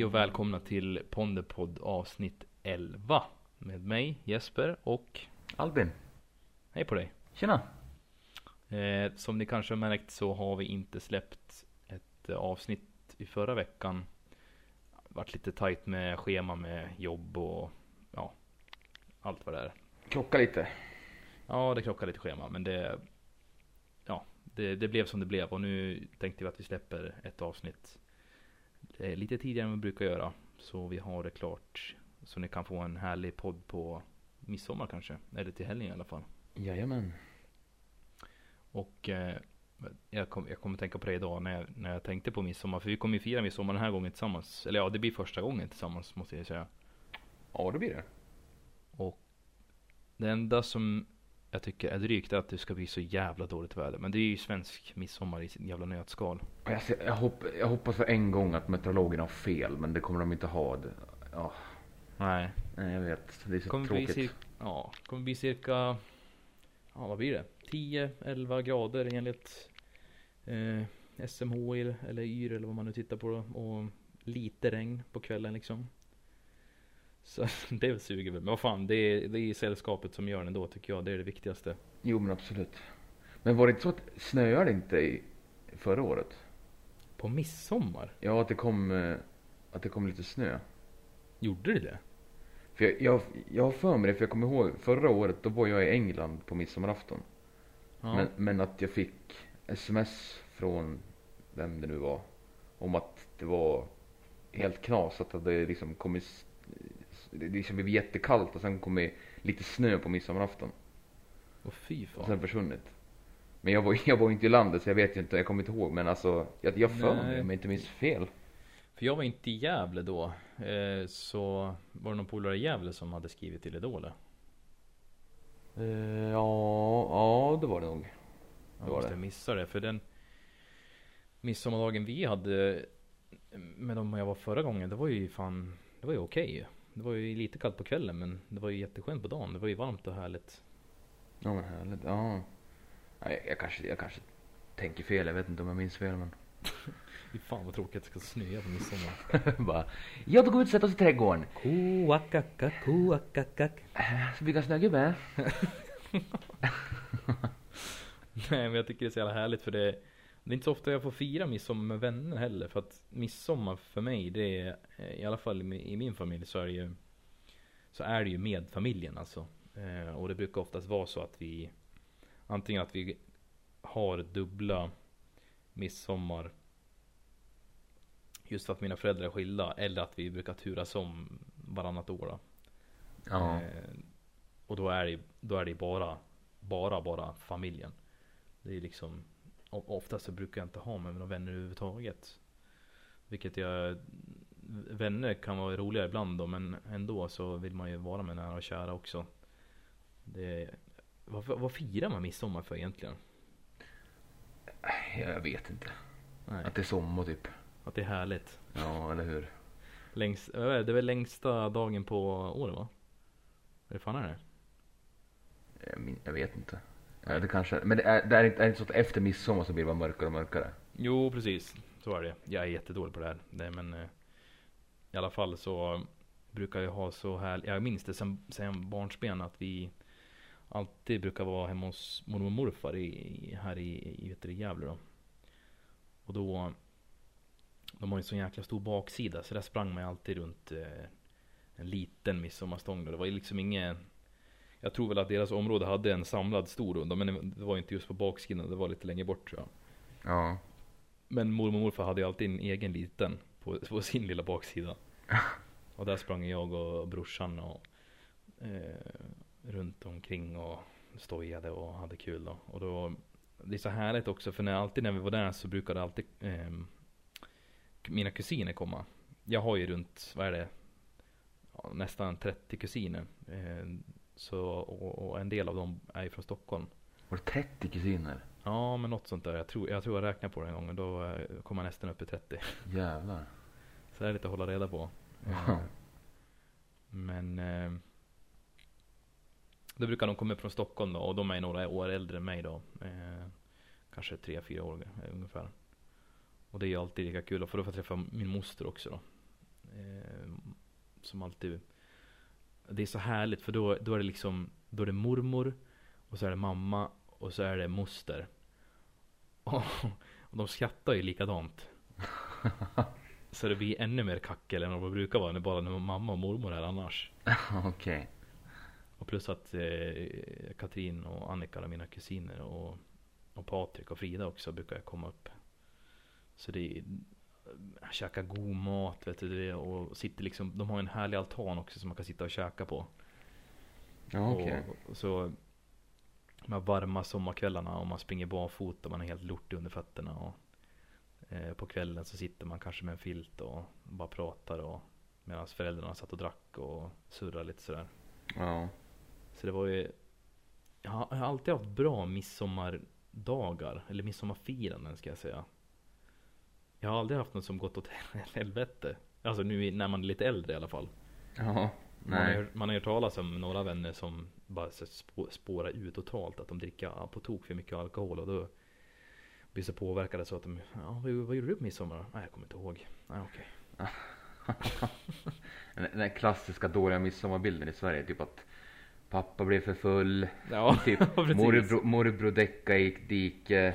Hej och välkomna till Ponderpodd avsnitt 11 med mig Jesper och Albin, hej på dig. tjena! Eh, som ni kanske har märkt så har vi inte släppt ett eh, avsnitt i förra veckan. Vart lite tajt med schema med jobb och ja, allt vad det är. Klocka lite. Ja, det krockar lite schema men det Ja, det, det blev som det blev och nu tänkte vi att vi släpper ett avsnitt eh, lite tidigare än vi brukar göra. Så vi har det klart så ni kan få en härlig podd på midsommar kanske. Eller till helgen i alla fall. Jajamän. Och eh, jag, kom, jag kommer tänka på det idag när jag, när jag tänkte på midsommar. För vi kommer ju fira midsommar den här gången tillsammans. Eller ja, det blir första gången tillsammans måste jag säga. Ja, det blir det. Och det enda som jag tycker är drygt är att det ska bli så jävla dåligt väder. Men det är ju svensk midsommar i sin jävla nötskal. Jag, ser- jag, hopp, jag hoppas för en gång att meteorologerna har fel, men det kommer de inte ha. Det- Ja, Nej. nej, jag vet. Det är så Kommer bli, tråkigt. cir- ja, kommer bli cirka, ja vad blir det? 10-11 grader enligt eh, SMHI eller YR eller vad man nu tittar på. Och lite regn på kvällen liksom. Så det suger väl. Men vad fan, det är, det är sällskapet som gör det ändå tycker jag. Det är det viktigaste. Jo, men absolut. Men var det inte så att snöade inte i förra året? På midsommar? Ja, att det kom, eh, att det kom lite snö. Gjorde det det? För jag, jag, jag har för mig det, för jag kommer ihåg förra året, då var jag i England på midsommarafton. Ja. Men, men att jag fick sms från vem det nu var. Om att det var helt knas. Att det hade liksom kommit. Det liksom blev jättekallt och sen kom lite snö på midsommarafton. Och fy Och fan. sen försvunnit. Men jag var, jag var inte i landet så jag vet ju inte, jag kommer inte ihåg. Men alltså, jag, jag för mig om jag inte minns fel. För jag var inte i Gävle då. Eh, så var det någon polare i Gävle som hade skrivit till Idol? eller? Eh, ja, ja det var det nog. Jag Det var måste det. missa det för den midsommardagen vi hade med dem jag var förra gången, det var ju fan, det var ju okej ju. Det var ju lite kallt på kvällen men det var ju jätteskönt på dagen. Det var ju varmt och härligt. Ja men härligt. Ja. Nej, jag, kanske, jag kanske tänker fel. Jag vet inte om jag minns fel men. Fy fan vad tråkigt att det ska snöa på midsommar. Bara, ja då går vi ut och sätter oss i trädgården. Koakaka, koakakak. Äh, Så bygga snögubbe. Nej men jag tycker det är så jävla härligt för det Det är inte så ofta jag får fira midsommar med vänner heller för att midsommar för mig det är eh, I alla fall i mi- i min familj så är det ju Så är det ju med familjen alltså eh, Och det brukar oftast vara så att vi Antingen att vi har dubbla midsommar Just för att mina föräldrar är skilda eller att vi brukar turas om varannat år. Ja. Eh, och då är det då är det bara bara bara familjen. Det är liksom oftast så brukar jag inte ha med några vänner överhuvudtaget. Vilket jag Vänner kan vara roliga ibland då men ändå så vill man ju vara med nära och kära också. Det, vad, vad firar man midsommar för egentligen? Jag vet inte. Nej, Att det är sommar typ. att det är härligt. Ja, eller hur? Längst, det är väl längsta dagen på året va? Vad fan är det? Jag, min, jag vet inte. Ja, det kanske, men det är, det är, inte, är inte så att efter midsommar så blir det bara mörkare och mörkare? Jo precis, så är det. Jag är jättedålig på det här. Nej, men eh, i alla fall så brukar jag ha så här. Jag minns det sen, sen barnsben att vi alltid brukar vara hemma hos mormor och morfar i, i, här i, i, vet du, i Gävle då. Och då de har ju en sån jäkla stor baksida så där sprang man ju alltid runt eh, en liten midsommarstång då. Det var ju liksom ingen jag tror väl att deras område hade en samlad stor runda men det- var inte just på baksidan, det var lite längre bort tror jag. Ja. Men mormor och morfar hade ju alltid en egen liten på, på sin lilla baksida. Och där sprang jag och brorsan och eh, runt omkring och stojade och hade kul då. Och då det är så härligt också för när alltid när vi var där så brukade alltid ehm, mina kusiner komma. Jag har ju runt, vad är det? Ja, nästan 30 kusiner. Eh, så, och, och en del av dem är ju från Stockholm. Var det 30 kusiner? Ja men något sånt där. Jag tror jag, tror jag räknade på det en gång och då eh, kom jag nästan upp i 30. Jävlar. Så det är lite att hålla reda på. Eh, Men eh, Då brukar de komma upp från Stockholm då och de är några år äldre än mig då. Eh, kanske tre, fyra år eh, ungefär. Och det är ju alltid lika kul. För då får jag träffa min moster också då. som alltid Det är så härligt för då, då är det liksom Då är det mormor Och så är det mamma Och så är det moster Och, och de skrattar ju likadant Så det blir ännu mer kackel än vad det brukar vara när bara när mamma och mormor är annars Okej. Och plus att eh, Katrin och Annika är mina kusiner och, och Patrik och Frida också brukar jag komma upp. Så det är käka god mat vet du det och sitter liksom, de har en härlig altan också som man kan sitta och käka på. Ja, okej. Och, så de här varma sommarkvällarna och man springer barfota och man är helt lortig under fötterna. Och, eh, på kvällen så sitter man kanske med en filt och bara pratar och medan föräldrarna satt och drack och surrade lite sådär. Ja. Så det var ju jag har alltid haft bra midsommardagar Eller midsommarfiranden ska jag säga Jag har aldrig haft något som gått åt helvete Alltså nu när man är lite äldre i alla fall Ja. Man har, Nej. man har hört talas om några vänner som bara spårar ut totalt Att de dricker på tok för mycket alkohol och då Blir så påverkade så att de Ja vad, vad gjorde du på midsommar? Nej jag kommer inte ihåg Nej okej Den den där klassiska dåliga midsommarbilden i Sverige, typ att pappa blev för full, Ja typ morbror, morbror däckade i ett dike.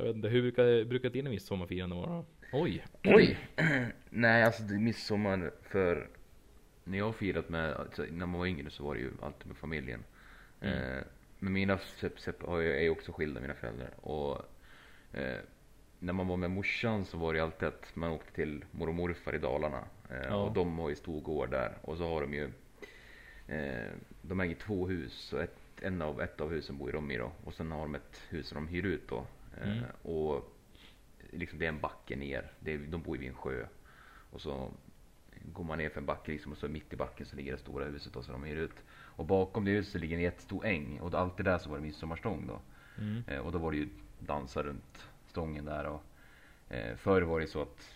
Jag vet inte, hur brukar, brukar dina midsommarfirande vara? Oj! Oj! Nej, alltså det är midsommar för när jag har firat med, alltså, när man var yngre så var det ju alltid med familjen. Mm. Eh, men mina sep, sep, har ju- är ju också skilda, mina föräldrar. Och eh, när man var med morsan så var det alltid att man åkte till mor och morfar i Dalarna. Eh, Ja. Och de har ju stor gård där. Och så har de ju, eh, de äger två hus. Och ett, en av, ett av husen bor de i då. Och sen har de ett hus som de hyr ut då. Eh, Mm. Och liksom det är en backe ner. Det är, de bor ju vid en sjö. Och så går man ner för en backe liksom och så mitt i backen så ligger det stora huset och så de hyr ut. Och bakom det huset ligger en jättestor äng och alltid där så var det midsommarstång då. Mm. Eh, och då var det ju dansar runt stången där och eh, förr var det så att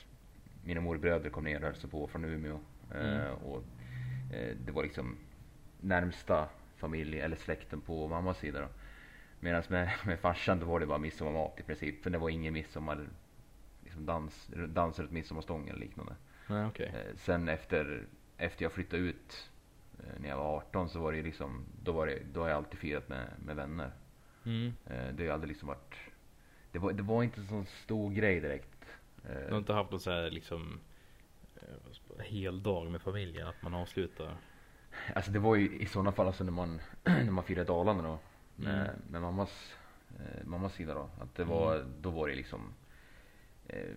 mina morbröder kom ner där så på från Umeå. Eh, Mm. och eh, det var liksom närmsta familj eller släkten på mammas sida då. Medan med, med farsan då var det bara midsommarmat i princip. För det var ingen midsommar liksom dans, dans runt midsommarstång eller liknande. Nej okej Eh, sen efter, efter jag flyttade ut eh, när jag var 18 så var det liksom, då, var det, då har jag alltid firat med, med vänner. mm. Eh, det har aldrig liksom varit, det var, det var inte en sån stor grej direkt. Du har inte haft någon så här liksom hel dag med familjen, att man avslutar? Alltså det var ju i sådana fall alltså när man, när man firade Dalarna då. Med, Mm. med mammas, eh, mammas sida då. Att det var, Mm. då var det liksom eh,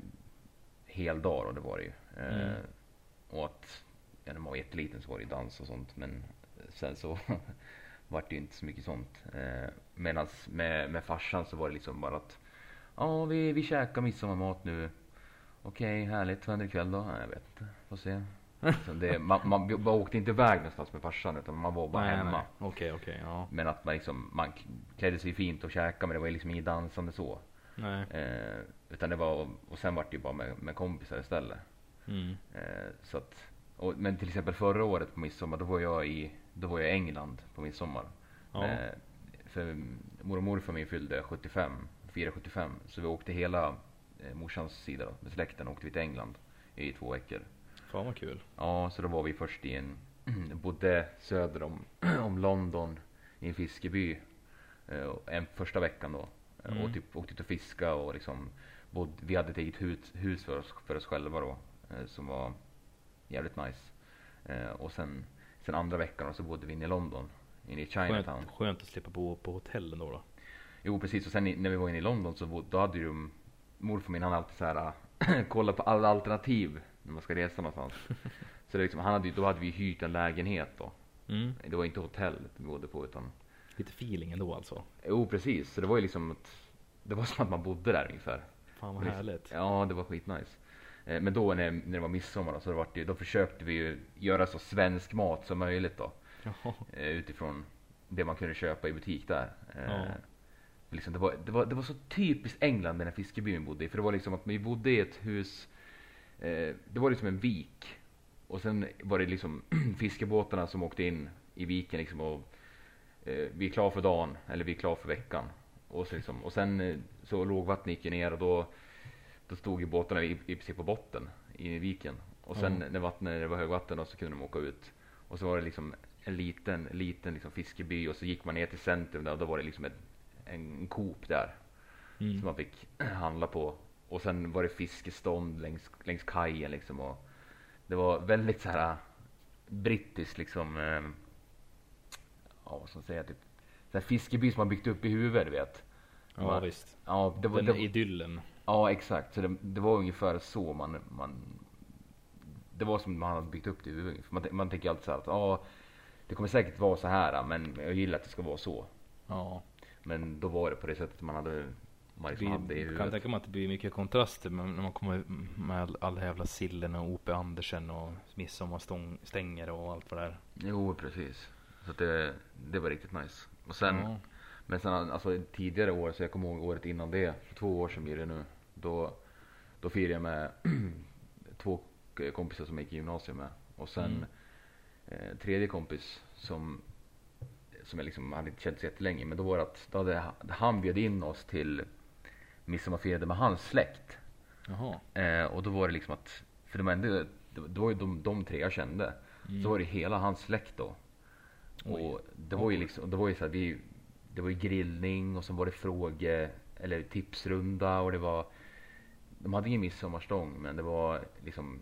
hel dag då, det var det ju. Eh, Mm. Och att, ja, när man var jätteliten så var det dans och sånt. Men sen så vart det ju inte så mycket sånt. Eh, Medan med, med farsan så var det liksom bara att Ja, vi, vi käkar midsommarmat nu. Okej, härligt. Vad händer ikväll då? Nej, jag vet inte. Får se. Det, man, man, man åkte inte iväg någonstans med farsan utan man var bara Nej, hemma. nej. Okej, okej, ja. Men att man liksom, man klädde sig fint och käkade men det var liksom inget dansande så. Nej. Eh, utan det var, och sen vart det ju bara med, med kompisar istället. Mm. Eh, så att, och, men till exempel förra året på midsommar då var jag i, då var jag i England på midsommar. Ja. Eh, för mor och morfar min fyllde 75, firade 75. Så vi åkte hela eh, morsans sida då, med släkten åkte vi till England i två veckor. Fan vad kul. Ja, så då var vi först i en, bodde söder om, om London i en fiskeby. eh, En första veckan då. Eh, Mm. Och typ åkte ut och fiska och liksom bod, vi hade ett eget hus, hus för, oss, för oss själva då. eh, Som var jävligt nice. Och sen, sen andra veckan då, så bodde vi inne i London. Inne i Chinatown. Skönt, skönt att slippa bo på hotell ändå då. Jo precis och sen när vi var inne i London så då hade ju morfar min han alltid så här kolla på alla alternativ när man ska resa någonstans. så det liksom, han hade då hade vi hyrt en lägenhet då. Mm. Det var inte hotell vi bodde på utan Lite feeling ändå alltså. Jo precis, så det var ju liksom att det var som att man bodde där ungefär. Fan vad härligt. Ja det var skitnice. Eh, Men då när, när det var midsommar då, så det var det, då försökte vi ju göra så svensk mat som möjligt då. Ja. eh, Utifrån det man kunde köpa i butik där. Eh, Ja. Liksom det, var, det, var, det var så typiskt England den här fiskebyn vi bodde i. För det var liksom att vi bodde i ett hus, eh, det var liksom en vik. Och sen var det liksom fiskebåtarna som åkte in i viken liksom och eh, vi är klara för dagen, eller vi är klara för veckan. Och, så liksom, och sen eh, så lågvattnet gick ner och då, då stod ju båtarna i, i princip på botten i viken. Och sen Ja. när, vattnet, när det var högvatten då, så kunde de åka ut. Och så var det liksom en liten, liten liksom fiskeby och så gick man ner till centrum där och då var det liksom ett, en Coop där. Mm. Som man fick handla på. Och sen var det fiskestånd längs, längs kajen liksom. Och det var väldigt så här brittiskt liksom. Eh, ja, vad ska man säga? Typ, så här fiskeby som man byggt upp i huvudet, du vet. Ja Man- visst. Ja, det var, Den det, idyllen. ja exakt. Så det, det var ungefär så man, man det var som man hade byggt upp det i huvudet. Man, man tänker alltid så här att ja, det kommer säkert vara så här, men jag gillar att det ska vara så. Ja. Men då var det på det sättet man hade, man liksom hade i Det kan huvudet. tänka mig att det blir mycket kontraster men när man kommer med all, all jävla sillen och O.P. Andersen och midsommarstänger och allt vad det är. Jo, precis. Så det, det var riktigt nice. Och sen, ja. men sen alltså tidigare år, så jag kommer ihåg året innan det, för två år sedan blir det nu. Då, då firade jag med två kompisar som jag gick i gymnasiet med. Och sen Mm. eh, tredje kompis som, som jag liksom hade inte känt så jättelänge. Men då var det att då hade han bjöd in oss till midsommarfirande med hans släkt. Eh, och då var det liksom att, för de ändå, det var ju de, de tre jag kände. Mm. Så var det hela hans släkt då. Oj. Och det var ju liksom, det var ju så här, vi, det var ju grillning och sen var det fråge eller tipsrunda och det var De hade ingen midsommarstång men det var liksom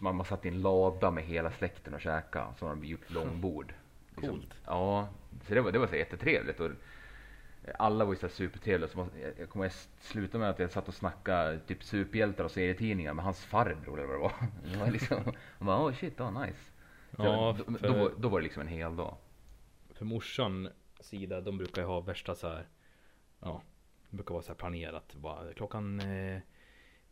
man, man satt i en lada med hela släkten och käka så hade de gjort långbord. Liksom. Coolt. Ja, så det var, det var så jättetrevligt. Och alla var ju supertrevliga. Så man, jag- kommer att sluta med att jag satt och snackade typ superhjältar och serietidningar med hans farbror eller vad det var. Det var liksom, man bara, oh shit, oh nice. Så Ja, då, för- då, då var det liksom en hel dag. För morsan sida, de brukar ju ha värsta så här. Ja, det brukar vara så här planerat. Bara, klockan eh,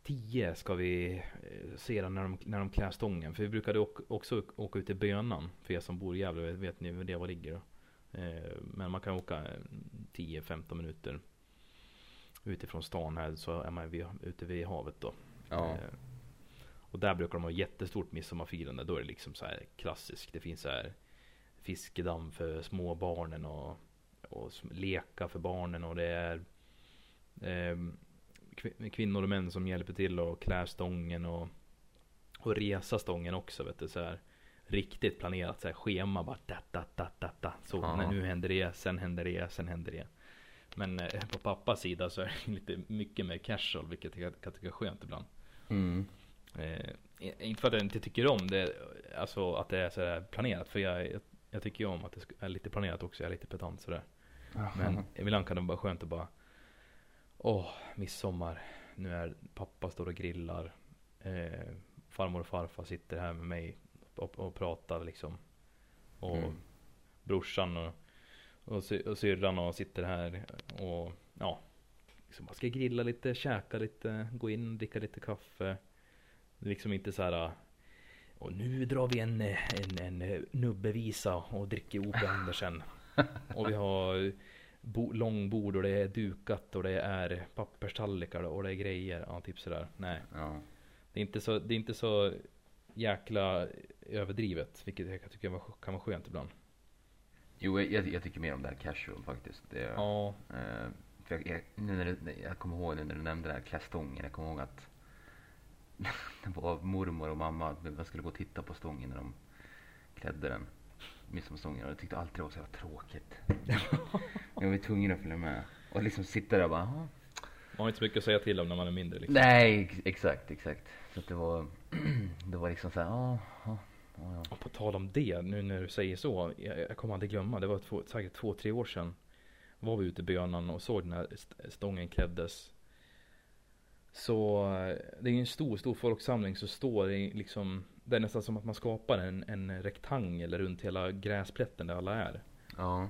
10 ska vi eh, se den när de, när de klär stången. För vi brukade också åka ut till Bönan. För er som bor i Gävle vet, vet ni hur det var ligger. Då. Eh, men man kan åka eh, 10-15 minuter utifrån stan här så är man vid, ute vid havet då. Ja. Eh, och där brukar de ha jättestort midsommarfirande. Då är det liksom så här klassiskt. Det finns så här fiskedamm för små barnen och, och leka för barnen och det är kvi- kvinnor och män som hjälper till och klär stången och, och resa stången också. Vet du, så här, riktigt planerat så här, schema bara da, da, da, da, da. Så Ja. när nu händer det, sen händer det, sen händer det. Men eh, på pappas sida så är det lite mycket mer casual vilket jag kan tycka är skönt ibland. Mm. Eh, inte för att jag inte tycker om det, alltså att det är så här planerat. För jag, jag, jag tycker ju om att det är lite planerat också. Jag är lite pedant sådär. Men ibland kan det vara skönt att bara Åh, midsommar. Nu är pappa står och grillar. Eh, farmor och farfar sitter här med mig och, och pratar liksom. Och Mm. brorsan och, och, sy, och syrran och sitter här och ja. Liksom bara ska grilla lite, käka lite, gå in, dricka lite kaffe. Det är liksom inte så här. Och nu drar vi en, en, en nubbevisa och dricker O.P. Andersen. Och vi har bo, långbord och det är dukat och det är papperstallrikar och det är grejer. Ja, typ sådär. Nej, Ja. det är inte så, det är inte så jäkla överdrivet. Vilket jag kan tycka var- kan vara skönt ibland. Jo, jag, jag tycker mer om det här casual faktiskt. Det, Ja, eh, för jag, jag, nu när du, jag kommer ihåg nu när du nämnde det här klästången. Jag kommer ihåg att det var mormor och mamma. Man skulle gå och titta på stången när de klädde den. Midsommarstången. Och jag tyckte alltid det var så jävla tråkigt. jag var tvungen att följa med. Och liksom sitta där och bara, "Jaha." man har inte så mycket att säga till om när man är mindre liksom. Nej, ex- exakt, exakt. Så det var, det var liksom så här, ja, ja, ja, ja. Och på tal om det, nu när du säger så. Jag, jag kommer aldrig glömma. Det var två, säkert två, tre år sedan. Var vi ute i Bönan och såg den här st- stången kläddes. Så eh, det är ju en stor, stor folksamling så står det liksom. Det är nästan som att man skapar en, en rektangel runt hela gräsplätten där alla är. ja.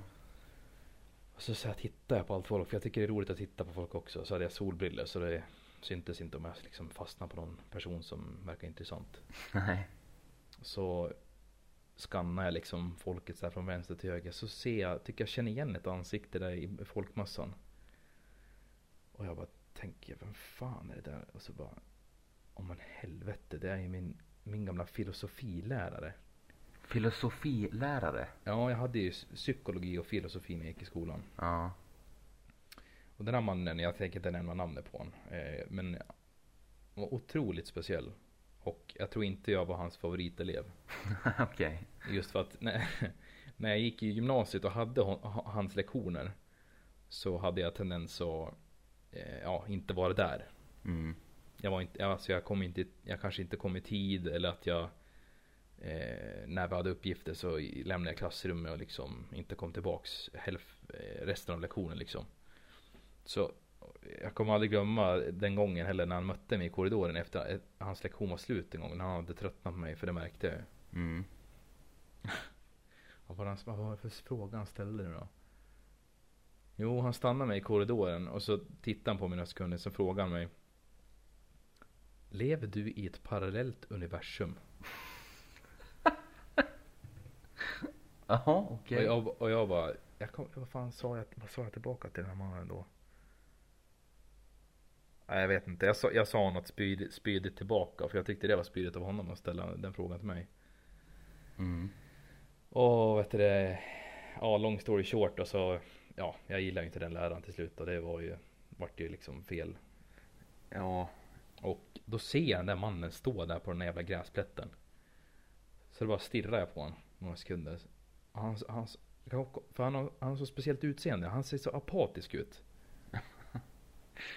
Och så, så här tittar jag på allt folk, för jag tycker det är roligt att titta på folk också. Så hade jag solbriller så det syntes inte om jag liksom fastnade på någon person som verkar intressant. Nej. Så skannar jag liksom folket så från vänster till höger. Så ser jag, tycker jag känner igen ett ansikte där i folkmassan. Och jag bara tänker, vem fan är det där? Och så bara, om man helvete, det är ju min, min gamla filosofilärare. Filosofilärare. Ja, jag hade ju psykologi och filosofi när jag gick i skolan. Ja. Och den här mannen, jag tänker inte nämna namnet på honom. Eh, men var otroligt speciell. Och jag tror inte jag var hans favoritelev. Okej. Just för att när, när jag gick i gymnasiet och hade hon, ha- hans lektioner. Så hade jag tendens att eh, ja, inte vara där. Mm. Jag, var inte, alltså jag, kom inte, jag kanske inte kom i tid eller att jag eh, när vi hade uppgifter så lämnade jag klassrummet och liksom inte kom tillbaks hälf, eh, resten av lektionen liksom. Så jag kommer aldrig glömma den gången heller när han mötte mig i korridoren efter att hans lektion var slut en gång. När han hade tröttnat på mig för det märkte jag. Mm. Vad var, det han, vad var det för fråga han ställde nu då? Jo, han stannade mig i korridoren och så tittade han på mig några sekunder. Så frågade han mig. Lever du i ett parallellt universum? Jaha, Och, okej. jag, och jag bara, jag kom, vad fan sa jag, vad sa jag tillbaka till den här mannen då? Nej, jag vet inte. Jag sa, jag sa något spyd, spydigt tillbaka. För jag tyckte det var spydigt av honom att ställa den frågan till mig. Mm. Och vet du det, ja long story short och så, ja jag gillar ju inte den läraren till slut och det var ju, vart ju liksom fel. Ja. Och då ser jag den där mannen stå där på den där jävla gräsplätten. Så det bara stirrar jag på honom några sekunder. Han, han, för han har, han har så speciellt utseende, han ser så apatisk ut.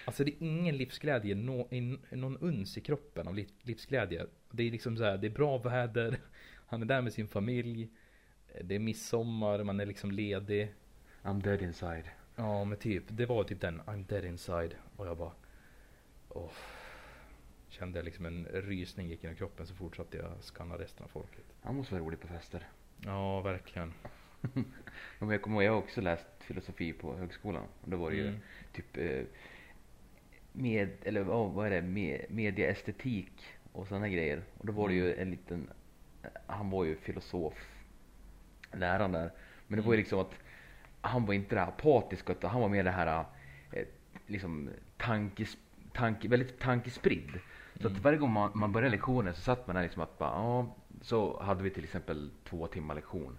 Alltså det är ingen livsglädje, in, någon uns i kroppen av liv, livsglädje. Det är liksom så här, det är bra väder, han är där med sin familj. Det är midsommar, man är liksom ledig. I'm dead inside. Ja men typ, det var typ den I'm dead inside. Och jag bara åh. Kände liksom en rysning gick genom kroppen så fortsatte jag skanna resten av folket. Han måste vara rolig på fester. Ja verkligen. Jag kommer ihåg, jag har också läst filosofi på högskolan. Och då var det ju Mm. typ eh, med, eller vad vad är det, med, mediaestetik och sådana grejer. Och då var det ju en liten, han var ju filosof, läraren där. Men det var ju Mm. liksom att han var inte det här apatiska utan han var mer det här eh, liksom tankes, tanke, väldigt tankespridd. Så att Mm. varje gång man, man började lektionen så satt man där liksom att bara, ja, så hade vi till exempel två timmar lektion,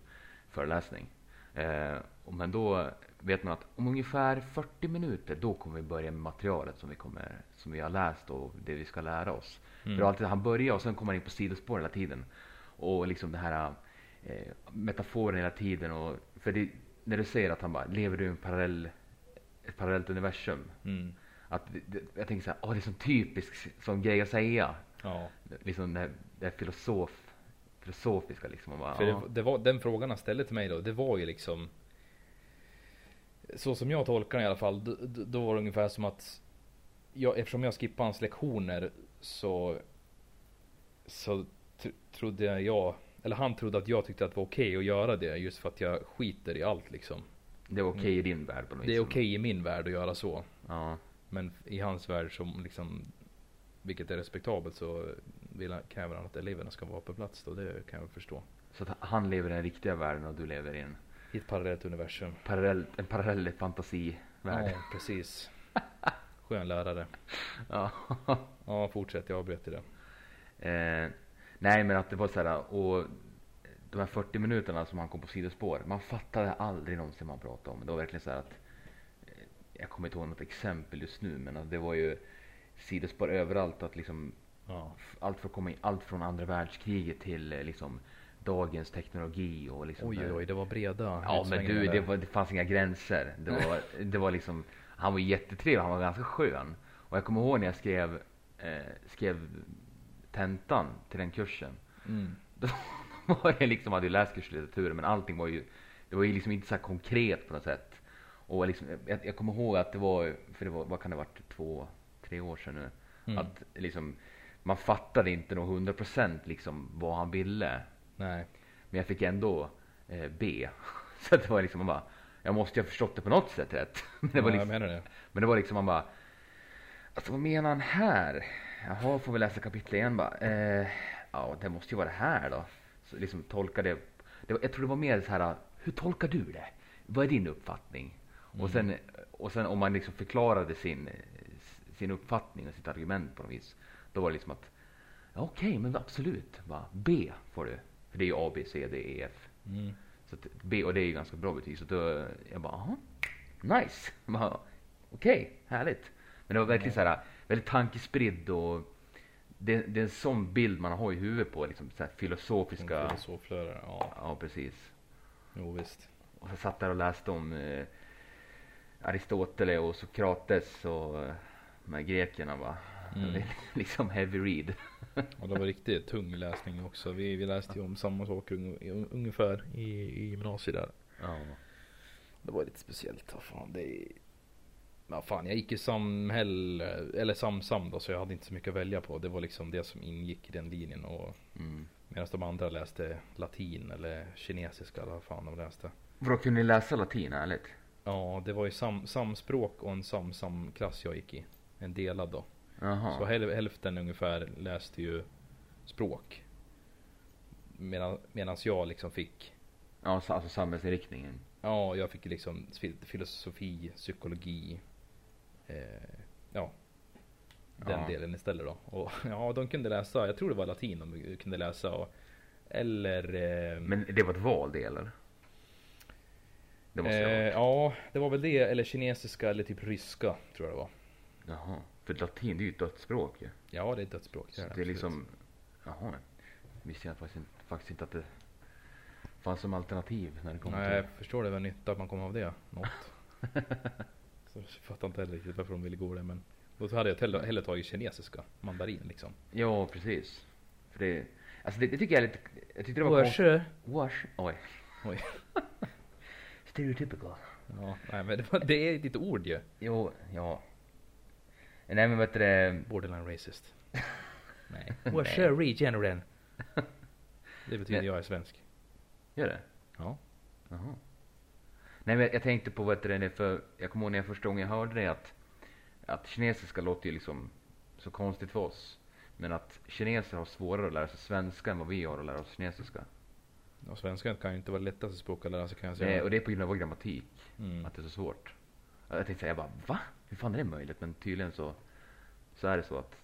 föreläsning. Eh, men då vet man att om ungefär 40 minuter då kommer vi börja med materialet som vi, kommer, som vi har läst och det vi ska lära oss. Mm. För alltid, han börjar och sen kommer han in på sidospår hela tiden. Och liksom det här eh, metaforen hela tiden. Och, för det, när du säger att han bara, lever du i en parallell, ett parallellt universum? Mm. Att, det, jag tänker så här, åh det är sån typisk sån grej att säga. Ja. Liksom det, det är filosof, filosofiska liksom. Bara, För det, det var, den frågan han ställde till mig då, det var ju liksom Så som jag tolkar den i alla fall, då, då- var det ungefär som att jag, Eftersom jag skippade hans lektioner så Så tr- trodde jag, eller han trodde att jag tyckte att det var okej att göra det just för att jag skiter i allt liksom. Det är okej i din värld på något Det är okej i min värld att göra så. Ja. Men i hans värld som liksom Vilket är respektabelt så vill kräver han att eleverna ska vara på plats då, det kan jag förstå. Så att han lever i den riktiga världen och du lever i en I ett parallellt universum. parallell, en parallell fantasivärld. Ja, precis. Skön lärare. Ja. Ja, fortsätt. Jag avbröt det. eh, nej men att det var så här och de här 40 minuterna som han kom på sidospår. Man fattade aldrig någonsin han pratade om. Det var verkligen så här att eh, jag kommer inte ihåg något exempel just nu men det var ju sidospår överallt att liksom Ja. allt, för att komma in, allt från andra världskriget till eh, liksom dagens teknologi och liksom Oj, oj, oj. Det var breda Ja men du, det, var, det fanns inga gränser. Det var, det var liksom, han var jättetrevlig, han var ganska skön. Och jag kommer ihåg när jag skrev, eh, skrev tentan till den kursen. Mm. Då var det liksom, hade ju läst kurslitteratur men allting var ju, det var ju liksom inte så konkret på något sätt. Och liksom, jag, jag kommer ihåg att det var, för det var, vad kan det varit, två, tre år sedan nu. Mm. Att liksom, man fattade inte nog hundra procent liksom vad han ville. Nej. Men jag fick ändå eh, B. Så det var liksom, man bara, jag måste ju ha förstått det på något sätt rätt. Men det var, ja, liksom, jag menar det. men det var liksom, man bara, alltså vad menar han här? Jaha, får vi läsa kapitel igen bara. Eh, ja, det måste ju vara det här då. Så liksom tolka det. det var, jag tror det var mer så här, hur tolkar du det? Vad är din uppfattning? Mm. Och, sen, och sen om man liksom förklarade sin, sin uppfattning och sitt argument på något vis. Då var det liksom att, ja, okej, men absolut. Bara, B får du. För det är ju A, B, C, D, E, F. Mm. Så att B, och det är ju ganska bra betyg. Så då, jag bara, aha, nice. Bara, Okej, härligt. Men det var verkligen så här, väldigt tankespridd och det, det är en sån bild man har i huvudet på liksom så här filosofiska. Filosoflärare, ja. Ja precis. Jo visst. Och så satt där och läste om eh, Aristoteles och Sokrates och eh, de här grekerna va. Mm. Liksom heavy read. Och det var riktigt tung läsning också. Vi, vi läste ju om samma saker un, ungefär i, i gymnasiet där. Ja. Det var lite speciellt. Vad fan, det är... Ja, fan, jag gick i samhälle, eller samsam då, så jag hade inte så mycket att välja på. Det var liksom det som ingick i den linjen. Och Mm. medan de andra läste latin eller kinesiska eller vad fan de läste. Vadå, kunde ni läsa latin ärligt? Ja, det var ju sam, samspråk och en samsam-klass jag gick i. En delad då. Jaha. Så häl, hälften ungefär läste ju språk. Medan, jag liksom fick, Ja, så- alltså samhällsinriktningen. ja jag fick liksom fil- filosofi, psykologi. Eh, ja. Den Ja. delen istället då. Och ja, de kunde läsa, jag tror det var latin de kunde läsa. Och, eller eh, Men det var ett val det eller? Det måste eh, jag ha Ja, det var väl det. Eller kinesiska eller typ ryska tror jag det var. Jaha. För latin det är ju ett dödsspråk ju. Ja, det är ett dödsspråk. Är det är absolut. liksom, jaha. Visste jag faktiskt faktiskt inte att det fanns som alternativ när det kom Nej, till. förstår det väl nytta att man kommer av det. Något. så jag fattar inte heller riktigt varför de ville gå det. Men då hade jag hellre, hellre tagit kinesiska. Mandarin liksom. Ja, precis. För det, alltså det, det tycker jag är lite, jag tyckte det var konstigt. Wash. Oj. Oj. Stereotypical. Ja, nej men det, var, det är ditt ord ju. Jo, ja. Nej men vet du det, Borderline racist. nej. Nej. Wash regeneren. Det betyder Men- jag är svensk. gör det? Ja. Jaha. Nej men jag tänkte på vad heter det, för jag kommer ihåg när jag första gången hörde det att, att kinesiska låter ju liksom så konstigt för oss. Men att kineser har svårare att lära sig svenska än vad vi har att lära oss kinesiska. Och svenska kan ju inte vara lättaste språk att lära sig kan jag säga. Nej, och det är på grund av vår grammatik, mm. att det är så svårt. Jag tänkte säga, jag bara va? Hur fan är det möjligt? Men tydligen så, så är det så att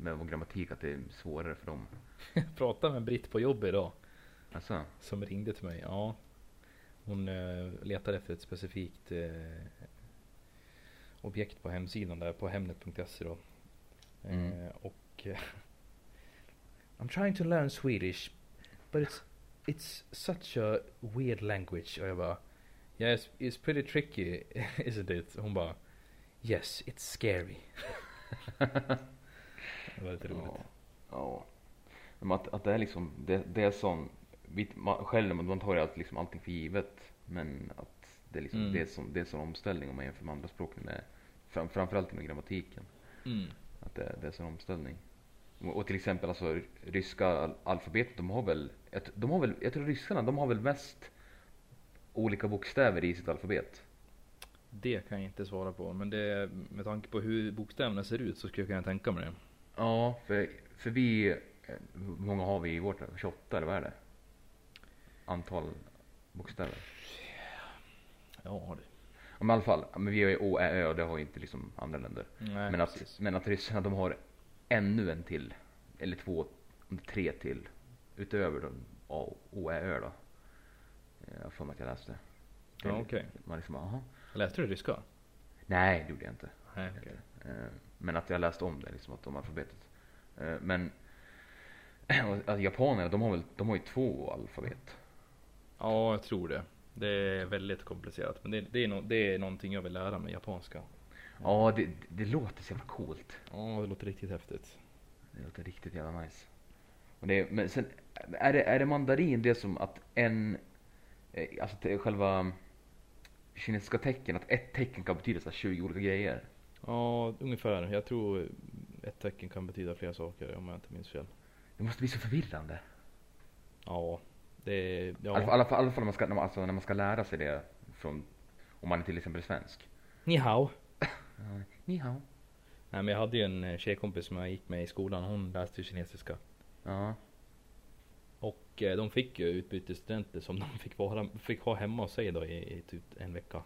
med vår grammatik att det är svårare för dem. Pratade med en britt på jobb idag. Alltså, Som ringde till mig. Ja. Hon eh, letar efter ett specifikt eh, objekt på hemsidan där på Hemnet.se då. Mm. Eh, och eh, I'm trying to learn Swedish but it's it's such a weird language. Och jag bara Yes, it's pretty tricky isn't it? Hon bara Yes, it's scary. det var lite roligt. ja. ja. Men att, att det är liksom, det, det är sån, man, själv man, man tar ju allt, liksom allting för givet. Men att det är liksom, Mm. det är sån, det är sån omställning om man jämför med andra språk med, fram, framförallt med grammatiken. Mm. Att det, det är sån omställning. Och, och till exempel alltså ryska al- alfabetet, de har väl, jag, de har väl, jag tror ryskarna, de har väl mest olika bokstäver i sitt alfabet. Det kan jag inte svara på. Men det, med tanke på hur bokstäverna ser ut så skulle jag kunna tänka mig det. Ja, för, för vi, hur många har vi i vårt? 28 eller vad är det? Antal bokstäver. Ja, det. Ja, Men i alla fall, men vi har ju Å, Ä, Ö och det har ju inte liksom andra länder. Nej, Men att, precis. men att ryssarna de har ännu en till, eller två, tre till. Utöver de A, Å, Ä, Ö då. Jag har för mig att jag läste. Ja, okej. Man liksom, aha. Läste du ryska? Nej, det gjorde jag inte. Nej, okej. Eh, Men att jag läste om det, liksom, att de alfabetet. Eh, Men att japanerna, de har väl, de har ju två alfabet. Ja, jag tror det. Det är väldigt komplicerat. Men det, det, är, no, det är någonting jag vill lära mig, japanska. Ja, det, det låter så jävla coolt. Ja, det låter riktigt häftigt. Det låter riktigt jävla nice. Och det, men sen, är det, är det mandarin det som att en, eh, alltså själva kinesiska tecken, att ett tecken kan betyda så här 20 olika grejer? Ja, ungefär. Jag tror ett tecken kan betyda flera saker om jag inte minns fel. Det måste bli så förvirrande. Ja, det är... I alla fall, Ja. alla fall, när, man ska, när, man, alltså när man ska lära sig det från, om man är till exempel svensk. Ni hao. Ja, Ni hao. Nej, men jag hade ju en eh, tjejkompis som jag gick med i skolan. Hon läste ju kinesiska. Ja. Och eh, de fick ju utbytesstudenter som de fick, vara, fick ha hemma hos sig då i, i typ en vecka.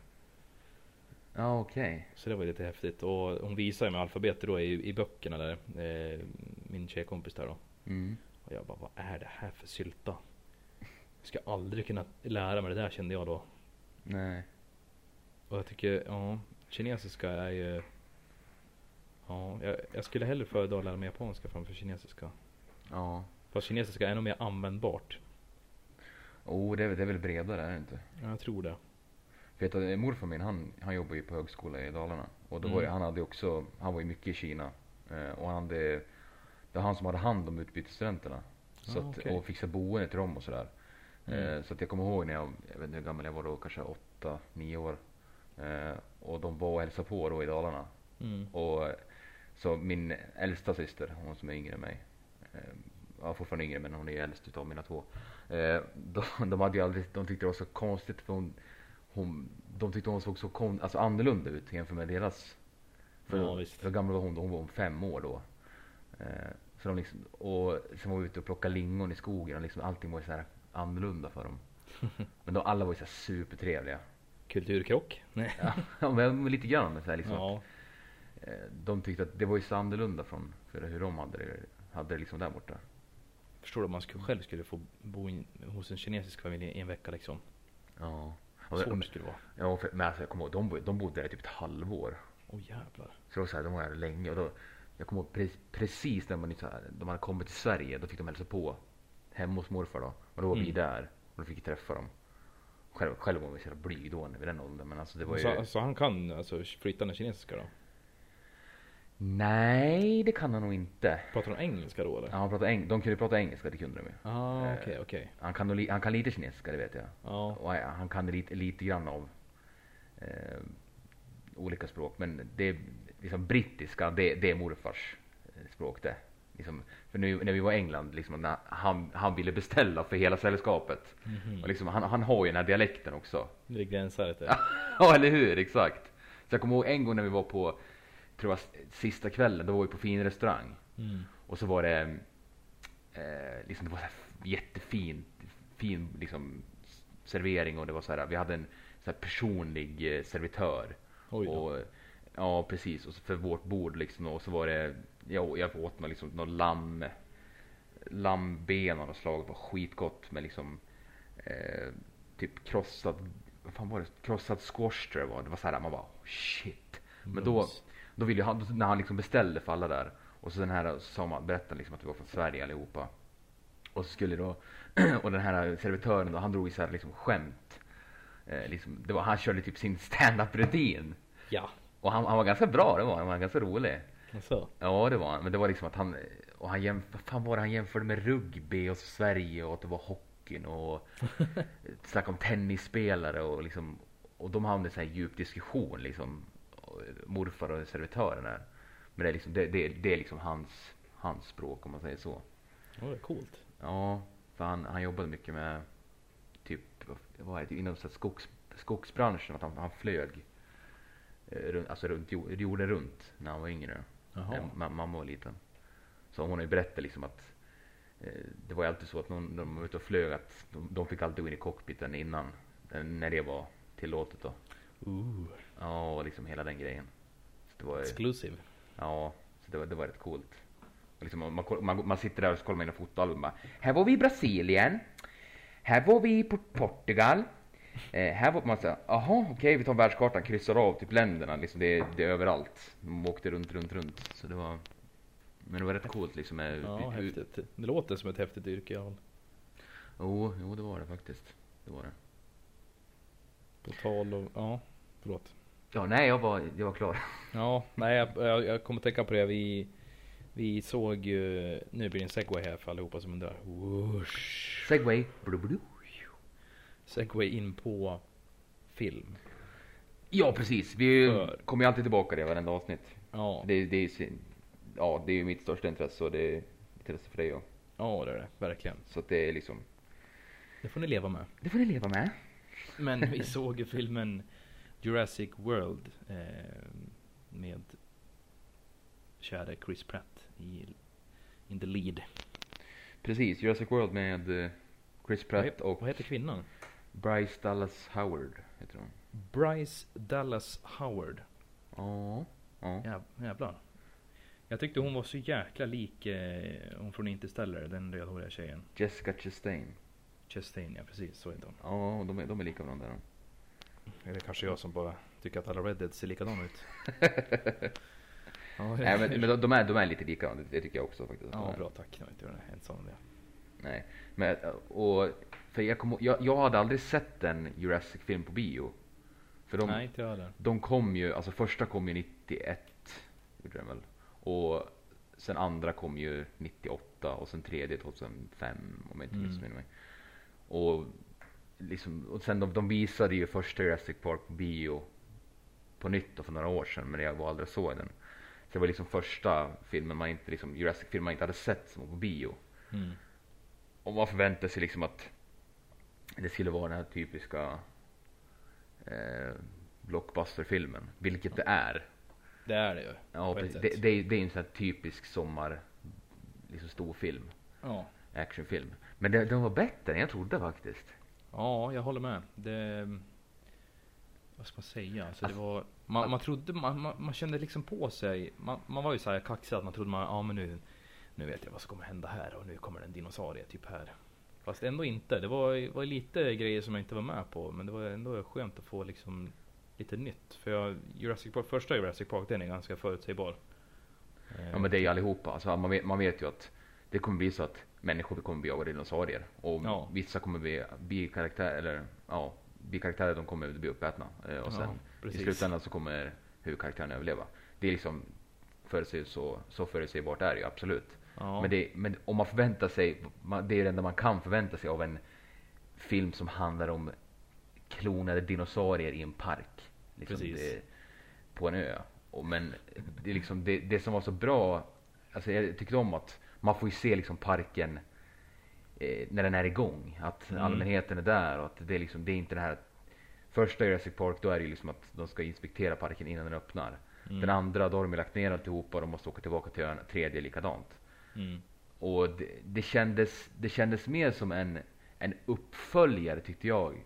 Ja, okej. Så det var lite häftigt. Och hon visade med alfabetet då i, i böckerna där. Eh, min tjejkompis där då. Mm. Och jag bara, vad är det här för sylta? Jag ska aldrig kunna lära mig det där kände jag då. Nej. Och jag tycker, ja, kinesiska är ju Ja, jag, jag skulle hellre föredra att lära mig japanska framför kinesiska. Ja. Fast kinesiska är nog mer användbart. Oh, det är, väl- det är väl bredare, är det inte? Ja, jag tror det. För vet du, morfar min han, han jobbar ju på högskola i Dalarna. Och då var Mm. han hade också, han var ju mycket i Kina. Eh, och han hade, det var han som hade hand om utbytesstudenterna. Så Ah, att, okej. Och fixade boende till dem och sådär. Mm. Eh, så att jag kommer ihåg när jag, jag vet inte hur gammal jag var då, kanske åtta, nio år. Eh, och de var och hälsade på då i Dalarna. Mm. Och så min äldsta syster, hon som är yngre än mig. Ja, fortfarande yngre men hon är äldst utav mina två. Eh, de, de hade ju aldrig, de tyckte det var så konstigt för hon, hon de tyckte hon såg så kon, alltså annorlunda ut jämfört med deras. För, Ja, för gammal var hon då? Hon var om fem år då. Eh, så de liksom, och sen var vi ute och plockade lingon i skogen och liksom allting var ju så här annorlunda för dem. Men de alla var ju så här supertrevliga. Kulturkrock? Nej. Ja, men lite grann så här liksom. Ja. Eh, De tyckte att det var ju så annorlunda från för hur de hade det, hade det liksom där borta. Förstår du om man skulle, själv skulle få bo in, hos en kinesisk familj i en vecka liksom? Ja. Svårt det skulle vara. Ja, för, men alltså, jag kommer ihåg, de, de bodde där i typ ett halvår. Åh jävlar. Så det så här, de var här länge och då, jag kommer ihåg pre, precis när man, så här, de hade kommit till Sverige, då fick de hälsa på hemma hos morfar då. Och då var vi Mm. där och då fick vi träffa dem. Själv, själv var vi så jävla blyg då vid den åldern, men alltså det var ju... Så, så han kan alltså flytande kinesiska då? Nej, det kan han nog inte. Pratar de engelska då eller? Ja, han eng- de kunde prata engelska, det kunde de ju. Ah, Eh, okej, okej. Han kan, li- han kan lite kinesiska, det vet jag. Ja. Och han kan lite, lite grann av eh, olika språk. Men det liksom brittiska, det, det är morfars eh, språk det. Liksom, för nu när vi var i England, liksom, när han, han ville beställa för hela sällskapet. Mhm. Och liksom, han, han har ju den här dialekten också. Det gränsar lite. Ja, eller hur? Exakt. Så jag kommer ihåg en gång när vi var på, tror jag, sista kvällen, då var vi på fin restaurang. Mm. Och så var det, eh, liksom det var så jättefin, fin liksom servering och det var så här, vi hade en så här personlig eh, servitör. Och, ja precis, och så för vårt bord liksom och så var det, ja, jag åt något, liksom, något lamm, lammben av något slag, det var skitgott med liksom eh, typ krossad, vad fan var det, krossad squash tror jag det var. Det var så här, man bara oh, shit. Men då. Då ville ju han, när han liksom beställde för alla där och så den här så man, berättade liksom att vi var från Sverige allihopa. Och så skulle då, och den här servitören då, han drog så här liksom skämt. Eh, liksom, det var, han körde typ sin stand-up rutin. Ja. Och han, han var ganska bra, det var han, var ganska rolig. Alltså. Ja det var han, men det var liksom att han, och han jämf, vad fan var det han jämförde med rugby och Sverige och att det var hockeyn och snackade om tennisspelare och liksom, och de hade en sån här djup diskussion liksom, morfar och servitören där. Men det är liksom, det, det, det är liksom hans, hans språk om man säger så. Ja, det är coolt. Ja, för han, han jobbade mycket med typ, vad var det, inom så skogs, skogsbranschen, att han, han flög eh, runt, alltså runt, jord- jorden runt när han var yngre. Jaha. När ma- mamma var liten. Så hon har ju berättat liksom att eh, det var ju alltid så att någon, de var ute och flög att de, de fick alltid gå in i cockpiten innan, när det var tillåtet då. Ooh. Ja, och liksom hela den grejen. Det var Exclusive. Ja, så det var, det var rätt coolt. Och liksom, man, man, man sitter där och kollar in fotoalbum bara, Här var vi i Brasilien. Här var vi på Portugal. Eh, här var man säger, jaha okej vi tar världskartan, kryssar av typ länderna, liksom det, det är överallt. De åkte runt, runt, runt. Så det var, men det var rätt coolt liksom. Med, Ja, ut- häftigt. Det låter som ett häftigt yrke. Ja. Jo, jo det var det faktiskt. Det var det. På tal och, ja, förlåt. Ja, nej jag var, jag var klar. Ja, nej jag, jag, jag kommer tänka på det. Vi, vi såg ju, nu blir det en segway här för allihopa som undrar. Whoosh. Segway. Blu, blu. Segway in på film. Ja precis, vi För- kommer ju alltid tillbaka till det varenda avsnitt. Ja, Det, det är ja, det är ju mitt största intresse och det är intresse för dig också. ja det är det. Verkligen. Så att det är liksom, Det får ni leva med. det får ni leva med. Men vi såg ju filmen Jurassic World eh, med kära Chris Pratt i in the lead. Precis, Jurassic World med eh, Chris Pratt och vad heter kvinnan? Bryce Dallas Howard heter hon. Bryce Dallas Howard. Ja, ja. Jäv, jävlar. Jag tyckte hon var så jäkla lik eh, hon från Interstellar, den rödhåriga tjejen. Jessica Chastain. Chastain, ja precis, så heter hon. Ja, de är, de är lika varandra. Är det kanske jag som bara tycker att alla Redheads ser likadana ut? Ja, Nej, men, men de, de, är, de är lite lika, det, tycker jag också faktiskt. ja är. bra tack. Jag var inte ensam om det. Nej, men och för jag, kom, jag, jag hade aldrig sett en Jurassic-film på bio. För de, Nej, inte jag heller. de kom ju, alltså första kom ju 91, gjorde den väl. Och sen andra kom ju 98 och sen tredje 2005 om jag inte Mm. missminner mig. Och, liksom, och sen de, de visade ju första Jurassic Park på bio på nytt då för några år sedan men jag var aldrig såg den. Så det var liksom första filmen man inte, liksom, Jurassic-filmen man inte hade sett som var på bio. Mm. Och man förväntar sig liksom att det skulle vara den här typiska eh, blockbusterfilmen, vilket det är. Det är det ju. Ja, det, det, är- det är en sån här typisk sommar, liksom stor film, Ja. actionfilm. Men det- den var bättre än jag trodde faktiskt ja, jag håller med. Det... Vad ska man säga? Alltså, det var, man, man trodde, man, man, man kände liksom på sig. Man, man var ju så här kaxig att man trodde man, ja men nu, nu vet jag vad som kommer hända här och nu kommer en dinosaurie typ här. Fast ändå inte. Det var, var lite grejer som jag inte var med på. Men det var ändå skönt att få liksom lite nytt. För jag, Jurassic Park, första Jurassic Park den är ganska förutsägbar. Ja men det är ju allihopa. Alltså, man, vet, man vet ju att det kommer bli så att människor kommer bli dinosaurier. Och Ja. vissa kommer bli bikaraktärer, eller ja, bikaraktärer de kommer bli uppätna. Eh, Och sen Ja, i slutändan så kommer huvudkaraktären överleva. Det är liksom förutsäg, så, så förutsägbart är det ju absolut. Ja. Men, det, men om man förväntar sig, det är det enda man kan förvänta sig av en film som handlar om klonade dinosaurier i en park. Liksom Precis. det, på en ö. Och, men det, liksom, det, det som var så bra, alltså jag tyckte om att man får ju se liksom parken eh, när den är igång. Att Mm. allmänheten är där och att det är liksom, det är inte det här Första Jurassic Park då är det ju liksom att de ska inspektera parken innan den öppnar. Mm. Den andra då har de lagt ner alltihopa och de måste åka tillbaka till ön. Tredje likadant. Mm. Och det, det, kändes, det kändes mer som en, en uppföljare tyckte jag.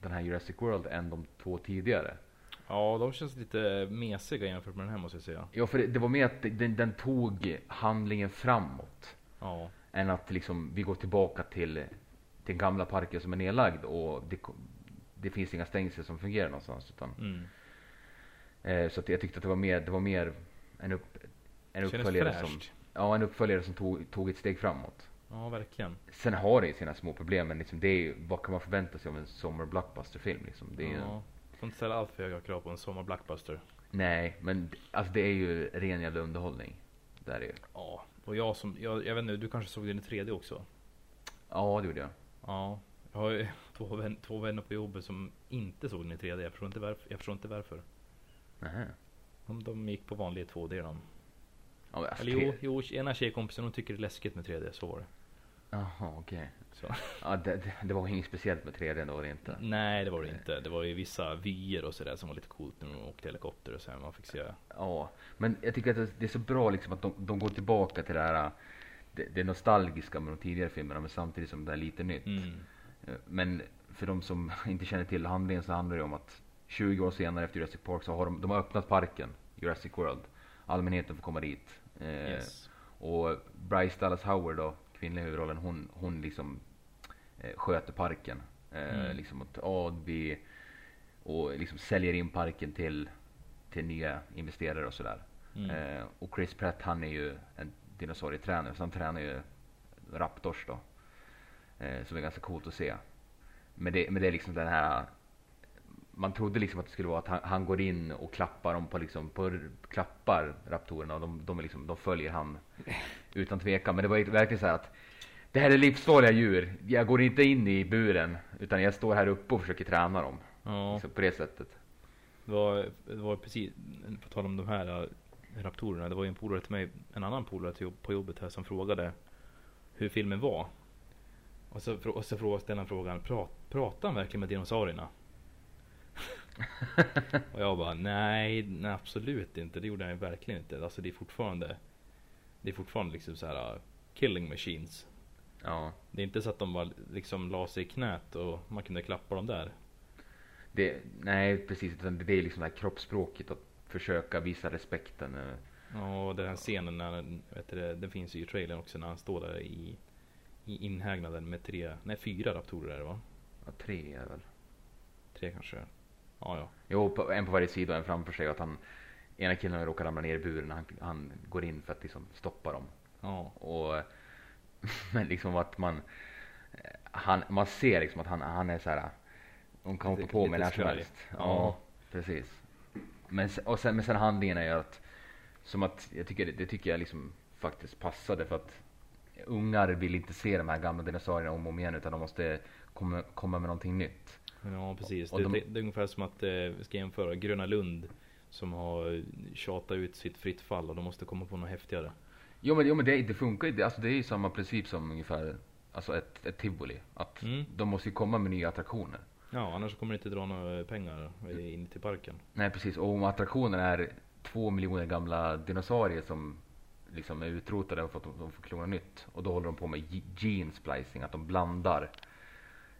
Den här Jurassic World än de två tidigare. Ja, de känns lite mesiga jämfört med den här måste jag säga. Ja, för det, det var mer att den, den tog handlingen framåt. Ja. Än att liksom vi går tillbaka till, den gamla parken som är nedlagd och det, det finns inga stängsel som fungerar någonstans. Utan, Mm. eh, så att jag tyckte att det var mer, det var mer en, upp, en uppföljare som, fräscht. ja, en uppföljare som tog, tog ett steg framåt. Ja, verkligen. Sen har det ju sina små problem, men liksom det är vad kan man förvänta sig av en sommar blockbuster-film? Liksom? Det är Ja. Får inte ställa allt för höga krav på en sommar blockbuster. Nej, men alltså det är ju ren jävla underhållning. Det är ju. Ja, och jag som, jag, jag vet inte, du kanske såg den i 3D också? Ja, det gjorde jag. Ja. Jag har ju två, vän, två vänner på jobbet som inte såg den i 3D. Jag förstår inte varför. Jag förstår inte varför. Nähä. De, de gick på vanlig 2D de. Ja, men, alltså, Eller jo, tre- jo, ena tjejkompisen hon tycker det är läskigt med 3D, så var det. Jaha, okej. Så. Ja, det, det, var inget speciellt med 3D då, var det inte. Nej, det var det inte. Det var ju vissa vyer och sådär som var lite coolt när de åkte helikopter och så här. Man fick se. Ja, men jag tycker att det, är så bra liksom att de, de går tillbaka till det här det, det nostalgiska med de tidigare filmerna men samtidigt som det är lite nytt. Mm. Men för de som inte känner till handlingen så handlar det om att 20 år senare efter Jurassic Park så har de, de har öppnat parken, Jurassic World. Allmänheten får komma dit. Eh, Yes. Och Bryce Dallas Howard då, kvinnliga huvudrollen, hon, hon liksom eh, sköter parken. Eh, Mm. Liksom ja, vi, och liksom säljer in parken till, till nya investerare och sådär. Mm. Eh, och Chris Pratt han är ju en dinosaurietränare så han tränar ju Raptors då. Eh, som är ganska coolt att se. Men det, men det är liksom den här man trodde liksom att det skulle vara att han, han går in och klappar dem på liksom, på, klappar raptorerna och de, de, liksom, de följer han utan tvekan. Men det var verkligen så här att det här är livsfarliga djur. Jag går inte in i buren utan jag står här uppe och försöker träna dem. Ja. Liksom på det sättet. Det var, det var precis, på tal om de här äh, raptorerna. Det var ju en polare till mig, en annan polare på jobbet här som frågade hur filmen var. Och så, och så frågade, ställde han frågan, Prat, pratar han verkligen med dinosaurierna? Och jag bara, nej, nej absolut inte. Det gjorde han verkligen inte. Alltså det är fortfarande, det är fortfarande liksom så här uh, killing machines. Ja. Det är inte så att de bara liksom la sig i knät och man kunde klappa dem där. Det, nej precis, utan det är liksom det här kroppsspråket att försöka visa respekten. eh. Ja, och den här scenen när, vet du, det, den finns ju i trailern också när han står där i, i inhägnaden med tre, nej fyra raptorer är det va? Ja, tre är det väl. Tre kanske? Ja, ja. Jo, på, en på varje sida och en framför sig. Att han, ena killen råkar ramla ner i buren han, han går in för att liksom stoppa dem. Ja. Och men liksom att man han, man ser liksom att han, han är så här. De kan hoppa på med när som helst. Ja, Ja. precis. Men, och sen, men sen handlingen är ju att som att jag tycker det tycker jag liksom faktiskt passade för att ungar vill inte se de här gamla dinosaurierna om och om igen utan de måste komma, komma med någonting nytt. Ja precis. Och det, de- det, är ungefär som att eh, vi ska jämföra Gröna Lund som har tjatat ut sitt fritt fall och de måste komma på något häftigare. Jo men, jo, men det, det funkar ju, alltså det är ju samma princip som ungefär alltså ett, ett tivoli. Att Mm. de måste ju komma med nya attraktioner. Ja annars kommer det inte dra några pengar in till parken. Nej precis, och om attraktionen är två miljoner gamla dinosaurier som liksom är utrotade för att de, får klona nytt. Och då håller de på med ge- gene splicing, att de blandar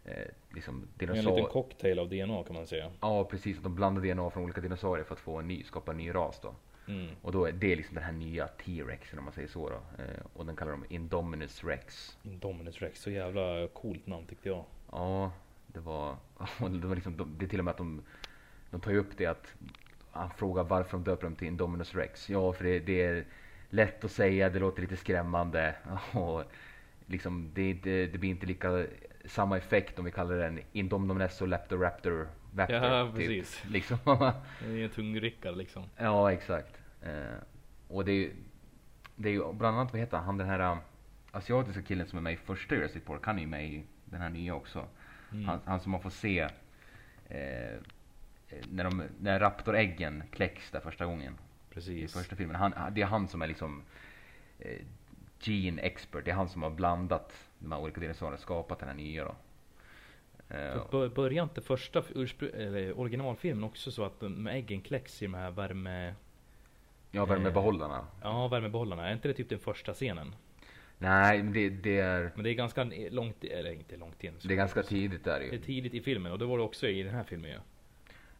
eh, liksom En liten cocktail av DNA kan man säga. Ja precis, att de blandar DNA från olika dinosaurier för att få en ny, skapa en ny ras då. Mm. Och då är det liksom den här nya T-rexen om man säger så då. Eh, och den kallar de Indominus rex. Indominus Rex, så jävla coolt namn tyckte jag. Ja, det var, det var liksom, de- det är till och med att de, de tar ju upp det att han frågar varför de döper dem till Indominus Rex. Ja, för det, det är lätt att säga, det låter lite skrämmande och liksom det, inte, det blir inte lika samma effekt om vi kallar den Indominus och Leptoraptor Raptor, Ja, typ. precis. Liksom. Det är en tungryckare liksom. ja, exakt. Eh, och det är ju, det är ju bland annat, vad heter han, den här um, asiatiska killen som är med i första Jurassic Park, han är ju med i den här nya också. Mm. Han, han som man får se eh, när, de, när raptoräggen kläcks där första gången i Precis. första filmen. Han, det är han som är liksom eh, gene expert. Det är han som har blandat de här olika dinosaurierna skapat den här nya då. Eh, Bör- Börjar inte första eller originalfilmen också så att de äggen kläcks i de här värme... ja, värmebehållarna. Ja, värmebehållarna. Är inte det typ den första scenen? Nej, men det, det, är, Men det är ganska långt, eller inte långt in. det är ganska tidigt där Det är ju. tidigt i filmen och det var det också i den här filmen ju.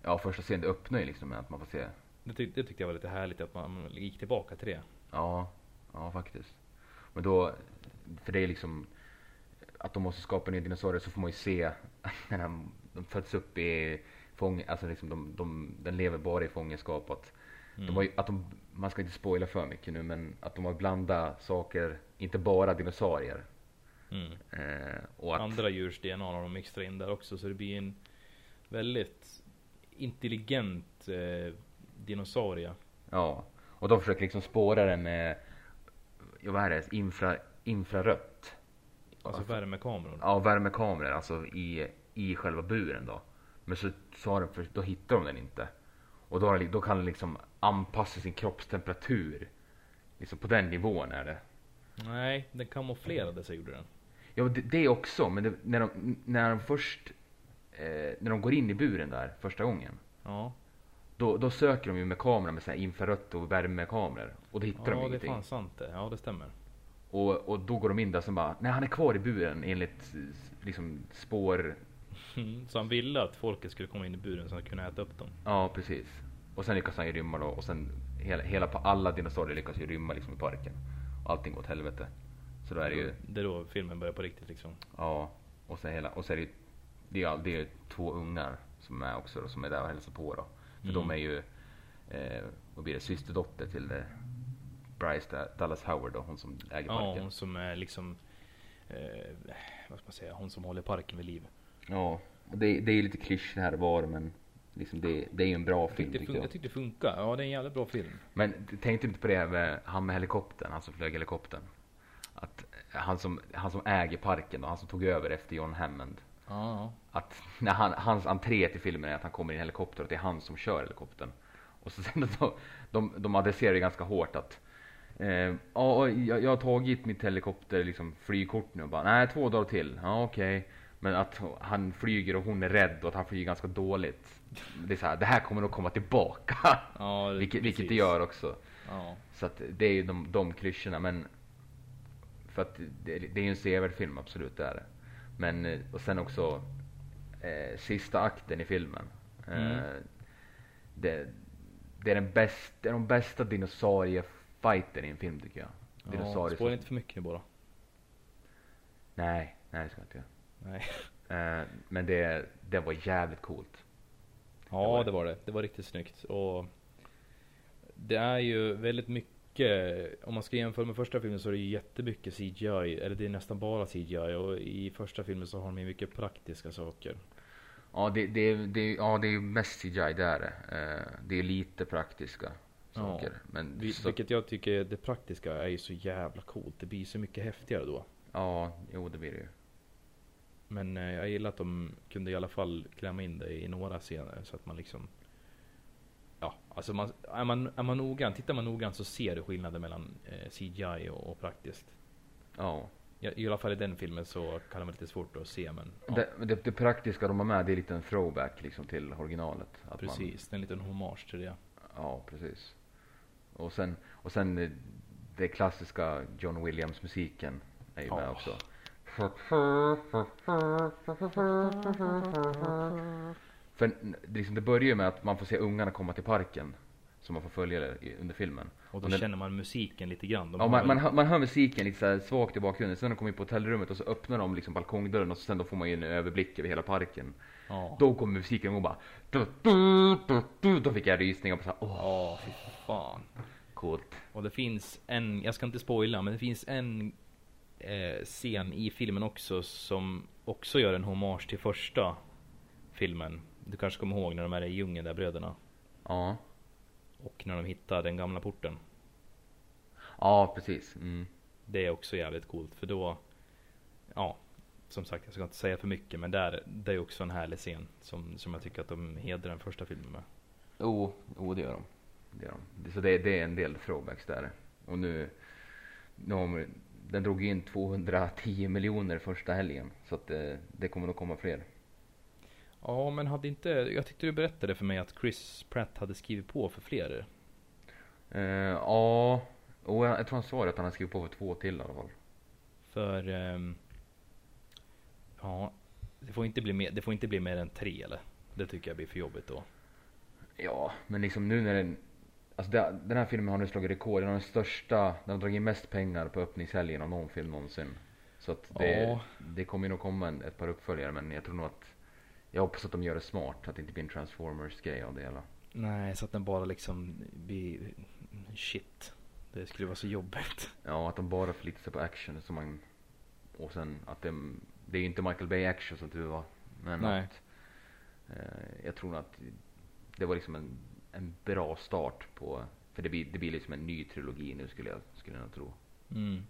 Ja, första scenen det öppnar ju liksom med att man får se. Det, tyck- det tyckte jag var lite härligt att man gick tillbaka till det. Ja, ja faktiskt. Men då, för det är liksom att de måste skapa nya dinosaurier så får man ju se när de, de föds upp i fång, alltså liksom de, de, den lever bara i fångenskap. Att Mm. de har att de, man ska inte spoila för mycket nu men att de har blandat saker, inte bara dinosaurier. Mm. Eh, och att, Andra djurs DNA har de mixtrat in där också så det blir en väldigt intelligent eh, dinosaurie. Ja, och de försöker liksom spåra den med, vad är det, infra, infrarött. Alltså värmekameror. Ja, värmekameror alltså i, i själva buren då. Men så, så har de, för då hittar de den inte. Och då, då kan den liksom anpassa sin kroppstemperatur. Liksom på den nivån är det. Nej, den kamouflerade sig gjorde den. Ja, det, det också. Men det, när, de, när de först, eh, när de går in i buren där första gången. Ja, Då, då söker de ju med kameran med så här infrarött och värmekameror. Och då hittar de ja det är ingenting. fan sant det. Ja, det stämmer. Och, och då går de in där som bara, nej han är kvar i buren enligt liksom spår. Mm, Så han ville att folket skulle komma in i buren så han kunde äta upp dem. Ja precis. Och sen lyckas han ju rymma då och sen hela, hela alla dinosaurier lyckas ju rymma liksom i parken. Och allting går åt helvete. Så då är det ju, Det är då filmen börjar på riktigt liksom. ja. Och sen hela, och så är det ju, det är, det är två ungar som är också då, som är där och hälsar på då. För Mm. de är ju, eh, vad blir det, systerdotter till eh, Bryce Da- Dallas Howard då, hon som äger Ja, parken. hon som är liksom, eh, vad ska man säga, hon som håller parken vid liv. Ja, det, det är ju lite klyschigt här och var men liksom det, det är ju en bra film tyckte, fun- jag. jag tyckte det funkar. Ja, det är en jävligt bra film. Men tänkte inte på det med han med helikoptern, han som flög helikoptern. Att han som, han som äger parken och han som tog över efter John Hammond. Ja, Att när han, hans entré till filmen är att han kommer i en helikopter och det är han som kör helikoptern. Och så sen de, de, de adresserar det ganska hårt att eh, ja, jag, jag har tagit mitt helikopter liksom flygkort nu och bara nej två dagar till. Ja okej. Men att han flyger och hon är rädd och att han flyger ganska dåligt. Det är så här, det här kommer nog komma tillbaka. ja det- vilket, vilket det gör också. Ja. Så att det är ju de, de klyschorna men för att det, det är ju en sevärd film, absolut det är det. Men eh, och sen också eh, sista akten i filmen. Eh, Mm. det, det, är den bäst, det är de bästa dinosauriefighten i en film tycker jag. Ja, spoila inte för mycket nu bara. Nej, nej det ska jag inte göra. Nej. Eh, men det, det var jävligt coolt. Ja, det var det. Det var riktigt snyggt. Och det är ju väldigt mycket, om man ska jämföra med första filmen så är det ju jättemycket CGI, eller det är nästan bara CGI och i första filmen så har de mycket praktiska saker. Ja, det, det, det, ja, det är mest CGI, det är det. Eh, det är lite praktiska Ja. saker. Men Vi, så, Vilket jag tycker, det praktiska är ju så jävla coolt. Det blir så mycket häftigare då. ja, jo det blir det ju. Men eh, jag gillar att de kunde i alla fall klämma in det i några scener så att man liksom Ja, alltså man, är, man, är man noggrann, tittar man noggrant så ser du skillnaden mellan eh, CGI och, och praktiskt. Ja. Ja, I alla fall i den filmen så kan det vara lite svårt att se men ja, Det, det, det praktiska de har med, det är lite en throwback liksom till originalet. Att Man, precis. Är en liten hommage till det. ja, precis. Och sen, och sen eh, det klassiska John Williams musiken är ju med också. För liksom, det börjar ju med att man får se ungarna komma till parken. Som man får följa i, under filmen. Och då Och den- känner man musiken lite grann. De Ja, man, väl- man, hör, man hör musiken lite så svagt i bakgrunden. Sen när de kommer in på hotellrummet och så öppnar de liksom balkongdörren och sen då får man ju en överblick över hela parken. Ja. Då kommer musiken och bara... Du, du, du, du. Då fick jag rysningar på så här, åh, Ja, fy fan. coolt. Och det finns en, jag ska inte spoila, men det finns en eh, scen i filmen också som också gör en hommage till första filmen. Du kanske kommer ihåg när de är i djungeln där bröderna. Ja. Och när de hittar den gamla porten. Ja, precis. Mm. Det är också jävligt coolt för då, ja, som sagt jag ska inte säga för mycket men där, det är också en härlig scen som, som jag tycker att de hedrar den första filmen med. Jo, jo, det gör de. Det gör de. Så det, det är en del throwbacks där. Och nu... nu den drog in 210 miljoner första helgen. Så att det, det kommer nog komma fler. Ja men hade inte, jag tyckte du berättade för mig att Chris Pratt hade skrivit på för fler. Eh, ja, och jag, jag tror han sa att han har skrivit på för två till i alla fall. För ehm, Ja det får, inte bli mer, det får inte bli mer än tre eller? Det tycker jag blir för jobbigt då. Ja, men liksom nu när den... Alltså det, den här filmen har nu slagit rekord. Den har den största, den har dragit mest pengar på öppningshelgen av någon film någonsin. Så att det, Ja. det kommer nog komma en, ett par uppföljare men jag tror nog att... Jag hoppas att de gör det smart, att det inte blir en Transformers grej av det hela. Nej så att den bara liksom blir shit. Det skulle vara så jobbigt. Ja, att de bara förlitar sig på action som man... Och sen att det, det är ju inte Michael Bay action som tur var. Men Nej. att... Eh, jag tror att det var liksom en, en bra start på... För det blir, det blir liksom en ny trilogi nu skulle jag, skulle jag tro. Mm.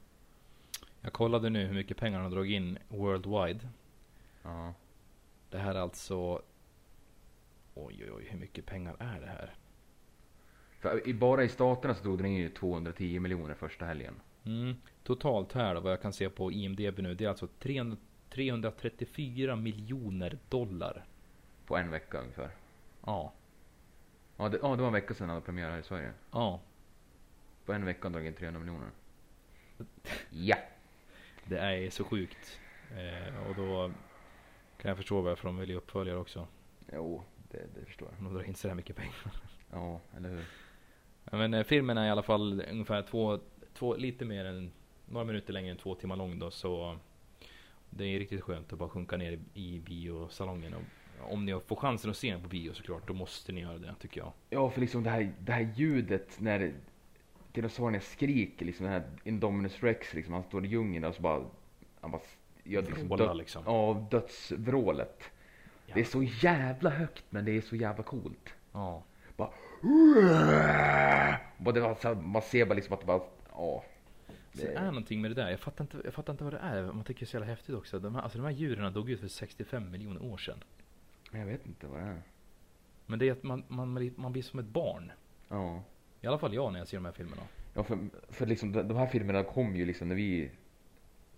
Jag kollade nu hur mycket pengar de drog in worldwide. Ja. Det här är alltså Oj oj oj hur mycket pengar är det här? För bara i staterna så drog den in ju 210 miljoner första helgen. Mm. Totalt här då vad jag kan se på IMDB nu det är alltså 300, 334 miljoner dollar. På en vecka ungefär. Ja. Ja, det, ja, det var en vecka sedan han hade premiär här i Sverige. Ja. På en vecka drog in 300 miljoner. Ja! Det är så sjukt. Eh, och då kan jag förstå varför de vill ge uppföljare också. Jo, det, det förstår jag. De drar in så här mycket pengar. Ja, eller hur? Ja, men eh, filmen är i alla fall ungefär två, två, lite mer än, några minuter längre än två timmar lång då så det är riktigt skönt att bara sjunka ner i, i biosalongen. Och om ni får chansen att se den på bio såklart, då måste ni göra det tycker jag. Ja, för liksom det här, det här ljudet när dinosaurierna skriker, liksom den här Indominus Rex, liksom han står i djungeln och så bara, han bara, gör liksom Vrålar död, liksom. ja, dödsvrålet. Ja. Det är så jävla högt, men det är så jävla coolt. Ja. Bara, bara det var så här, man ser bara liksom att det bara, ja. Så det är någonting med det där. Jag fattar inte, jag fattar inte vad det är. Man tycker det är så jävla häftigt också. De här, alltså de här djuren dog ut för 65 miljoner år sedan. Jag vet inte vad det är. Men det är att man, man, man blir som ett barn. Ja. I alla fall jag när jag ser de här filmerna. Ja, för, för liksom de, här filmerna kom ju liksom när vi, Ja,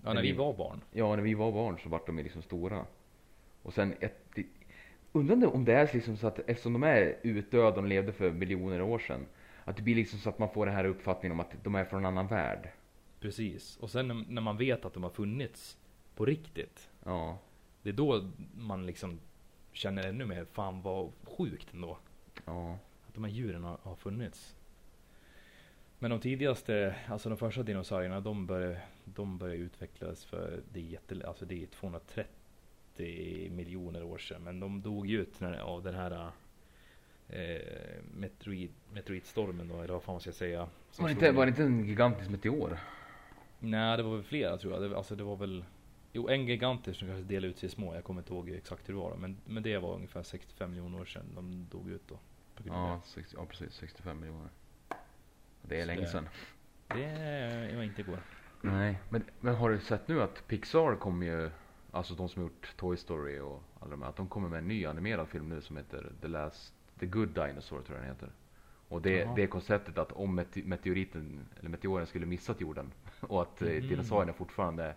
Men när vi vi- var barn. ja när vi var barn så vart de liksom stora. Och sen ett, om det är liksom så att eftersom de är utdöda och levde för miljoner år sedan. Att det blir liksom så att man får den här uppfattningen om att de är från en annan värld. Precis. Och sen när, man vet att de har funnits på riktigt. Ja. Det är då man liksom känner ännu mer, fan vad sjukt ändå. Ja. Att de här djuren har, har funnits. Men de tidigaste, alltså de första dinosaurierna, de började, de började utvecklas för det är, jätte, alltså det är 230 miljoner år sedan. Men de dog ju ut när, av den här, eh, meteorit, meteoritstormen då, eller vad fan ska jag säga. Var det, inte, var det inte en gigantisk meteor? Nej, det var väl flera tror jag. Det, alltså det var väl Jo, en gigantisk som kanske delade ut sig i små. Jag kommer inte ihåg exakt hur det var. Men, men det var ungefär 65 miljoner år sedan de dog ut då. Ja, 60, ja precis. 65 miljoner. Det är Så länge det- sedan. Det var inte igår. Nej, men, men har du sett nu att Pixar kommer ju, alltså de som gjort Toy Story och alla de här, att de kommer med en ny animerad film nu som heter The Last, The Good Dinosaur tror jag den heter. Och det, Jaha. det är konceptet att om mete- meteoriten, eller meteoren skulle missat jorden och att mm. Mhm. dinosaurierna fortfarande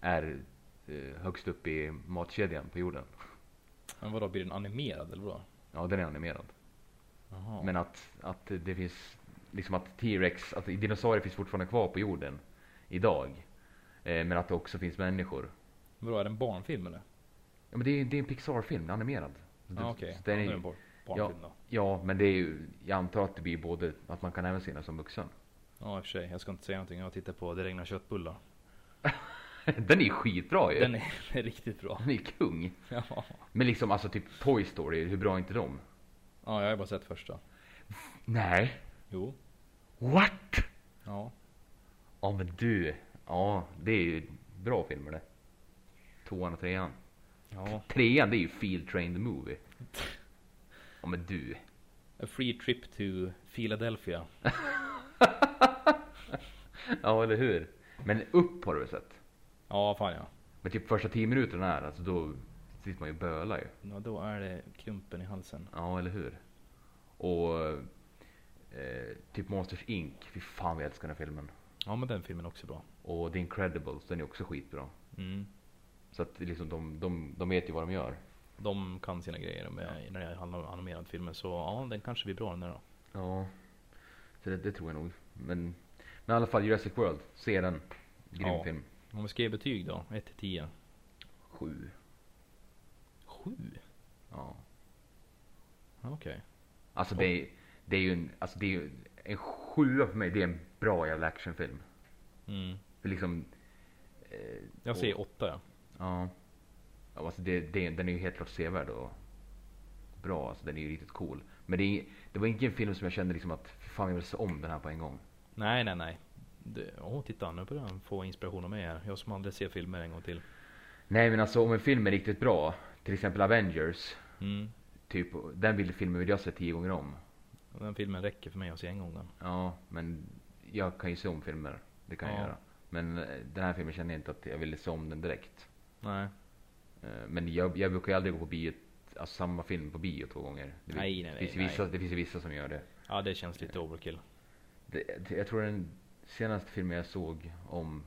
är eh, högst upp i matkedjan på jorden. Men vadå, blir den animerad eller vadå? Ja, den är animerad. Jaha. Men att, att det finns, liksom att T-Rex, att dinosaurier finns fortfarande kvar på jorden idag. Eh, men att det också finns människor. Vadå, är det en barnfilm eller? Ja men det är, det är en Pixar-film, animerad. Ja ah, okej. Så Ja, barnfilm då. ja men det är ju, jag antar att det blir både, att man kan även se den som vuxen. Ja i och för sig. Jag ska inte säga någonting. Jag tittar på Det regnar köttbullar. den är skitbra ju. Den är, den är riktigt bra. Den är kung. Ja. Men liksom alltså typ Toy Story, hur bra är inte de? ja, jag har bara sett första. Nej. Jo. What? Ja. Ja men du, ja det är ju bra filmer det. Tvåan och trean. Ja. Trean det är ju Field Train the Movie. Ja men du. A free trip to Philadelphia. Ja eller hur. Men upp har du sett? Ja, fan ja. Men typ första tio minuterna här, alltså då sitter man ju och bölar ju. ja. Då är det klumpen i halsen. Ja eller hur. Och eh, typ Monsters Inc. Fy fan jag älskar den filmen. Ja, men den filmen är också bra. Och The Incredibles, den är också skitbra. Mm. Så att liksom de, de, de vet ju vad de gör. De kan sina grejer med, när det handlar om animerad filmer. Så ja, den kanske blir bra den där då. Ja. Så det, det tror jag nog. Men, men i alla fall Jurassic World, se den. Grym Ja. film. Om vi ska ge betyg då? 1 till 10. Sju. 7? Ja. Okej. Alltså det är, det är ju en, alltså det är ju en sjua för mig, det är en bra jävla actionfilm. Mm. För liksom. Eh, Jag säger 8 ja. Ja. alltså det, det, den är ju helt klart sevärd och bra. Alltså den är ju riktigt cool. Men det, är, det var ingen film som jag kände liksom att "Fy fan jag vill se om den här på en gång. Nej, nej, nej. Det, åh, titta nu börjar han få inspiration av mig här. Jag som aldrig ser filmer en gång till. Nej men alltså om en film är riktigt bra, till exempel Avengers, Mm. typ den filmen vill jag se tio gånger om. Den filmen räcker för mig att se en gång den. Ja, men jag kan ju se om filmer. Det kan jag Ja. göra. Men eh, den här filmen känner jag inte att jag ville se om den direkt. Nej. Eh, Men jag, jag brukar ju aldrig gå på bio, alltså samma film på bio två gånger. Det, Nej, nej, det, finns nej, vissa, nej. det finns ju vissa som gör det. Ja, det känns lite overkill. Det, jag tror den senaste filmen jag såg om,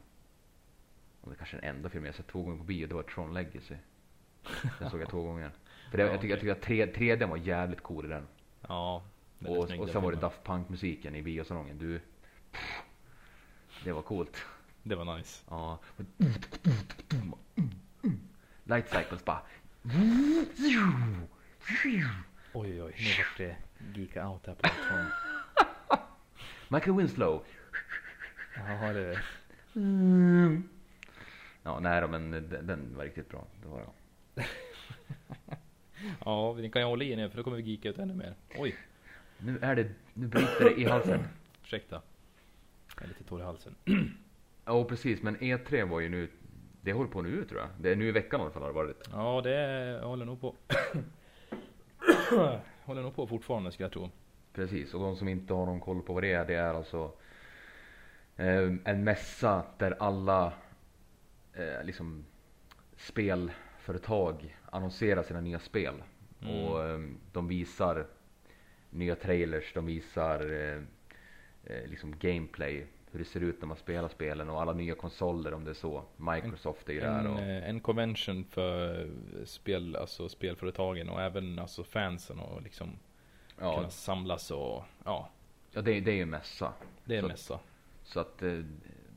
om det kanske är den enda filmen jag sett två gånger på bio, det var Tron Legacy. Den såg jag två gånger. För det, Ja, jag tycker, jag tycker att tre, 3D var jävligt cool i den. Ja. Och, och sen var det filmen. Daft Punk musiken i biosalongen. Du, det var coolt. Det var nice. Ja. Light cycles bara. Oj, oj. Nu vart det geeka out här på. Michael Winslow. Ja, det... Ja, nej då, men den, den var riktigt bra. Det var jag. Ja, ni kan ju hålla i nu för då kommer vi geeka ut ännu mer. Oj, Nu är det, nu bryter det i halsen. ursäkta. Jag är lite torr i halsen. Ja, precis. Men E3 var ju nu, det håller på nu tror jag. Det är nu i veckan i alla fall har det varit. Ja, det håller nog på. håller nog på fortfarande ska jag tro. Precis, och de som inte har någon koll på vad det är, det är alltså eh, en mässa där alla eh, liksom spelföretag annonserar sina nya spel. Mm. Och eh, de visar nya trailers, de visar eh, eh, liksom gameplay, hur det ser ut när man spelar spelen och alla nya konsoler om det är så. Microsoft är ju där och eh, en convention för spel, alltså spelföretagen och även alltså fansen och liksom ja, kunna samlas och ja, ja det, det är ju en mässa. det är en Så- mässa. Så att eh,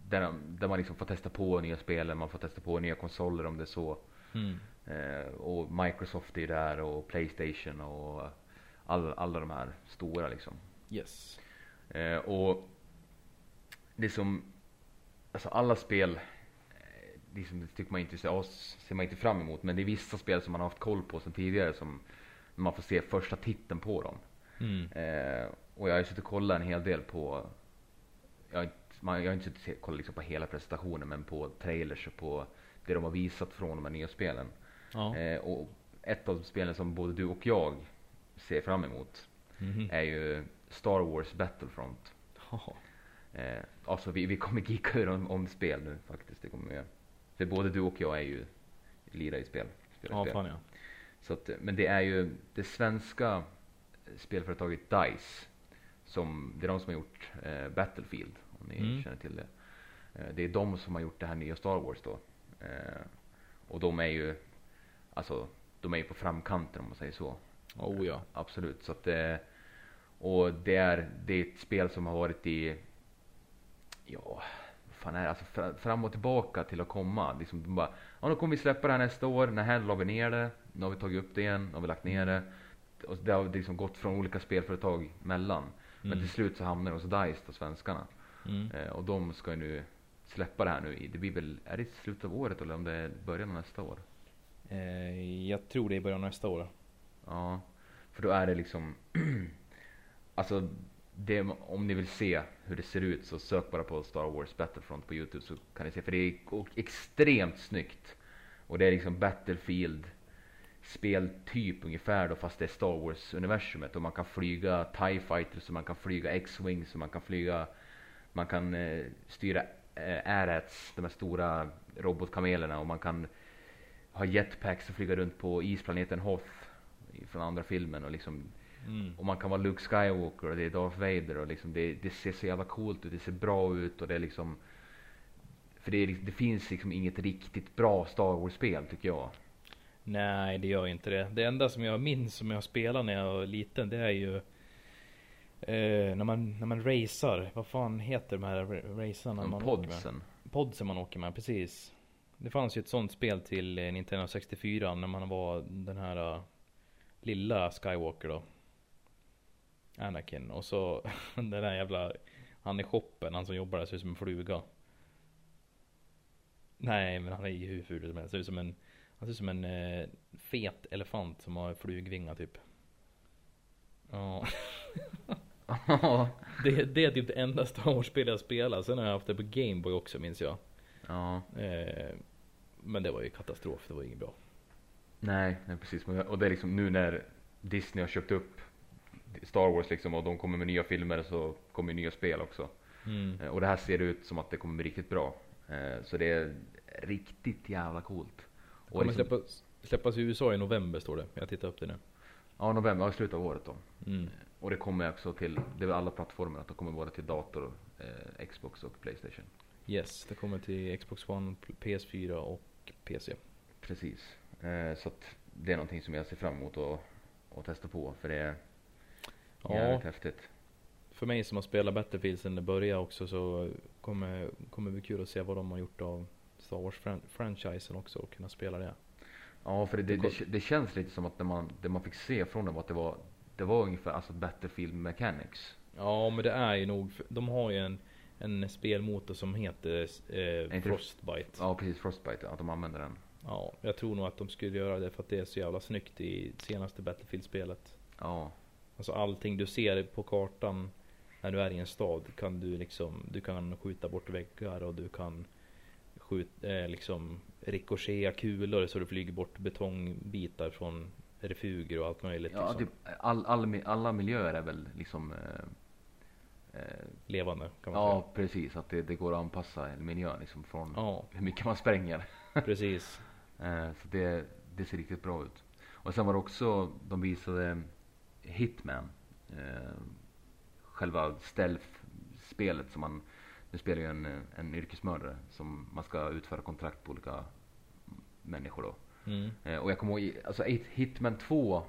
där, där man liksom får testa på nya spel, man får testa på nya konsoler om det är så. Mm. Eh, och Microsoft är där och Playstation och all, alla de här stora liksom. Yes. Eh, och det som, alltså alla spel, eh, liksom, det tycker man inte, så, ser man inte fram emot. Men det är vissa spel som man har haft koll på sedan tidigare som Man får se första titeln på dem. Mm. Eh, och jag har ju suttit och kollat en hel del på, jag har inte, man, jag har inte suttit och kollat liksom på hela presentationen men på trailers och på det de har visat från de här nya spelen. Ja. Eh, och ett av spelen som både du och jag ser fram emot Mhm. är ju Star Wars Battlefront. Jaha. Eh, alltså vi, vi kommer geeka ur om, om spel nu faktiskt. Det kommer vi göra. För både du och jag är ju lirar i spel. Spelar Ja, spel. fan ja. Så att, men det är ju det svenska spelföretaget DICE. Som, det är de som har gjort eh, Battlefield. Om ni Mm. känner till det. Eh, det är de som har gjort det här nya Star Wars då. Eh, och de är ju, alltså, de är ju på framkanten om man säger så. Oh ja. Absolut. Så att, eh, och det är, det är ett spel som har varit i, ja, vad fan är det? Alltså fra- fram och tillbaka till att komma. Liksom, bara, ja nu kommer vi släppa det här nästa år. När här la vi ner det. Nu har vi tagit upp det igen. Nu har vi lagt ner det. Och det har liksom gått från olika spelföretag mellan. Men Mm. till slut så hamnar det hos DICE, då, svenskarna. Mm. Eh, och de ska ju nu släppa det här nu. Det blir väl, är det i slutet av året eller om det är början av nästa år? Eh, jag tror det är början av nästa år. Ja, för då är det liksom Alltså, det, om ni vill se hur det ser ut så sök bara på Star Wars Battlefront på Youtube så kan ni se, för det är extremt snyggt. Och det är liksom Battlefield speltyp ungefär då fast det är Star Wars universumet och man kan flyga TIE fighters och man kan flyga X-Wings och man kan flyga Man kan eh, styra eh, Arats, de här stora robotkamelerna och man kan ha jetpacks och flyga runt på isplaneten Hoth från andra filmen och liksom Mm. och man kan vara Luke Skywalker och det är Darth Vader och liksom det, det ser så jävla coolt ut, det ser bra ut och det är liksom För det, är, det finns liksom inget riktigt bra Star Wars-spel tycker jag. Nej, det gör inte det. Det enda som jag minns som jag spelade när jag var liten, det är ju eh, när man, när man racear. Vad fan heter de här ra- racerna man åker med? podsen. Podsen man åker med, precis. Det fanns ju ett sånt spel till eh, Nintendo 64 när man var den här eh, lilla Skywalker då. Anakin. Och så den där jävla, han i shoppen, han som jobbar där ser ut som en fluga. Nej men han är ju hur ful som helst. Ser ut som en, han ser ut som en eh, fet elefant som har flugvingar typ. Ja. Det, det är typ det enda Star Wars-spel jag spelar. Sen har jag haft det på Gameboy också minns jag. ja. Eh, men det var ju katastrof, det var inget bra. Nej, nej precis. Och det är liksom nu när Disney har köpt upp Star Wars liksom och de kommer med nya filmer så kommer nya spel också. Mm. Eh, Och det här ser ut som att det kommer bli riktigt bra. Eh, Så det är riktigt jävla coolt. Kommer liksom, släppas, släppas i USA i november står det. Jag tittar upp det nu. ja, november, ja, slutet av året då. Mm. Och det kommer också till, det är väl alla plattformar, att det kommer vara till dator, eh, Xbox och Playstation. Yes, det kommer till Xbox One, PS4 och PC. Precis. Eh, så att det är någonting som jag ser fram emot att, att testa på, för det är Ja, jävligt häftigt. för mig som har spelat Battlefield sedan det började också så kommer, kommer det bli kul att se vad de har gjort av Star Wars-franchisen också och kunna spela det. Ja, för det, det, Det det, känns lite som att det man, det man fick se från dem att det var, det var ungefär alltså Battlefield Mechanics. Ja, men det är ju nog, de har ju en, en spelmotor som heter eh, Frostbite. Ja, precis, Frostbite, att de använder den. Ja, jag tror nog att de skulle göra det för att det är så jävla snyggt i senaste Battlefield-spelet. Ja, Alltså allting du ser på kartan när du är i en stad kan du liksom, du kan skjuta bort väggar och du kan skjuta, eh, liksom rikoschea kulor så du flyger bort betongbitar från refuger och allt möjligt. ja liksom. typ, all, all, alla miljöer är väl liksom eh, eh, Levande kan man Ja, precis. Att det, det går att anpassa miljön liksom från säga. Ja, hur mycket man spränger. precis. Eh, så det, det ser riktigt bra ut. Och sen var det också, de visade Hitman. Eh, själva stealth-spelet som man, nu spelar ju en, en yrkesmördare som man ska utföra kontrakt på olika människor då. Mm. Eh, och jag kommer ihåg, alltså Hit- Hitman 2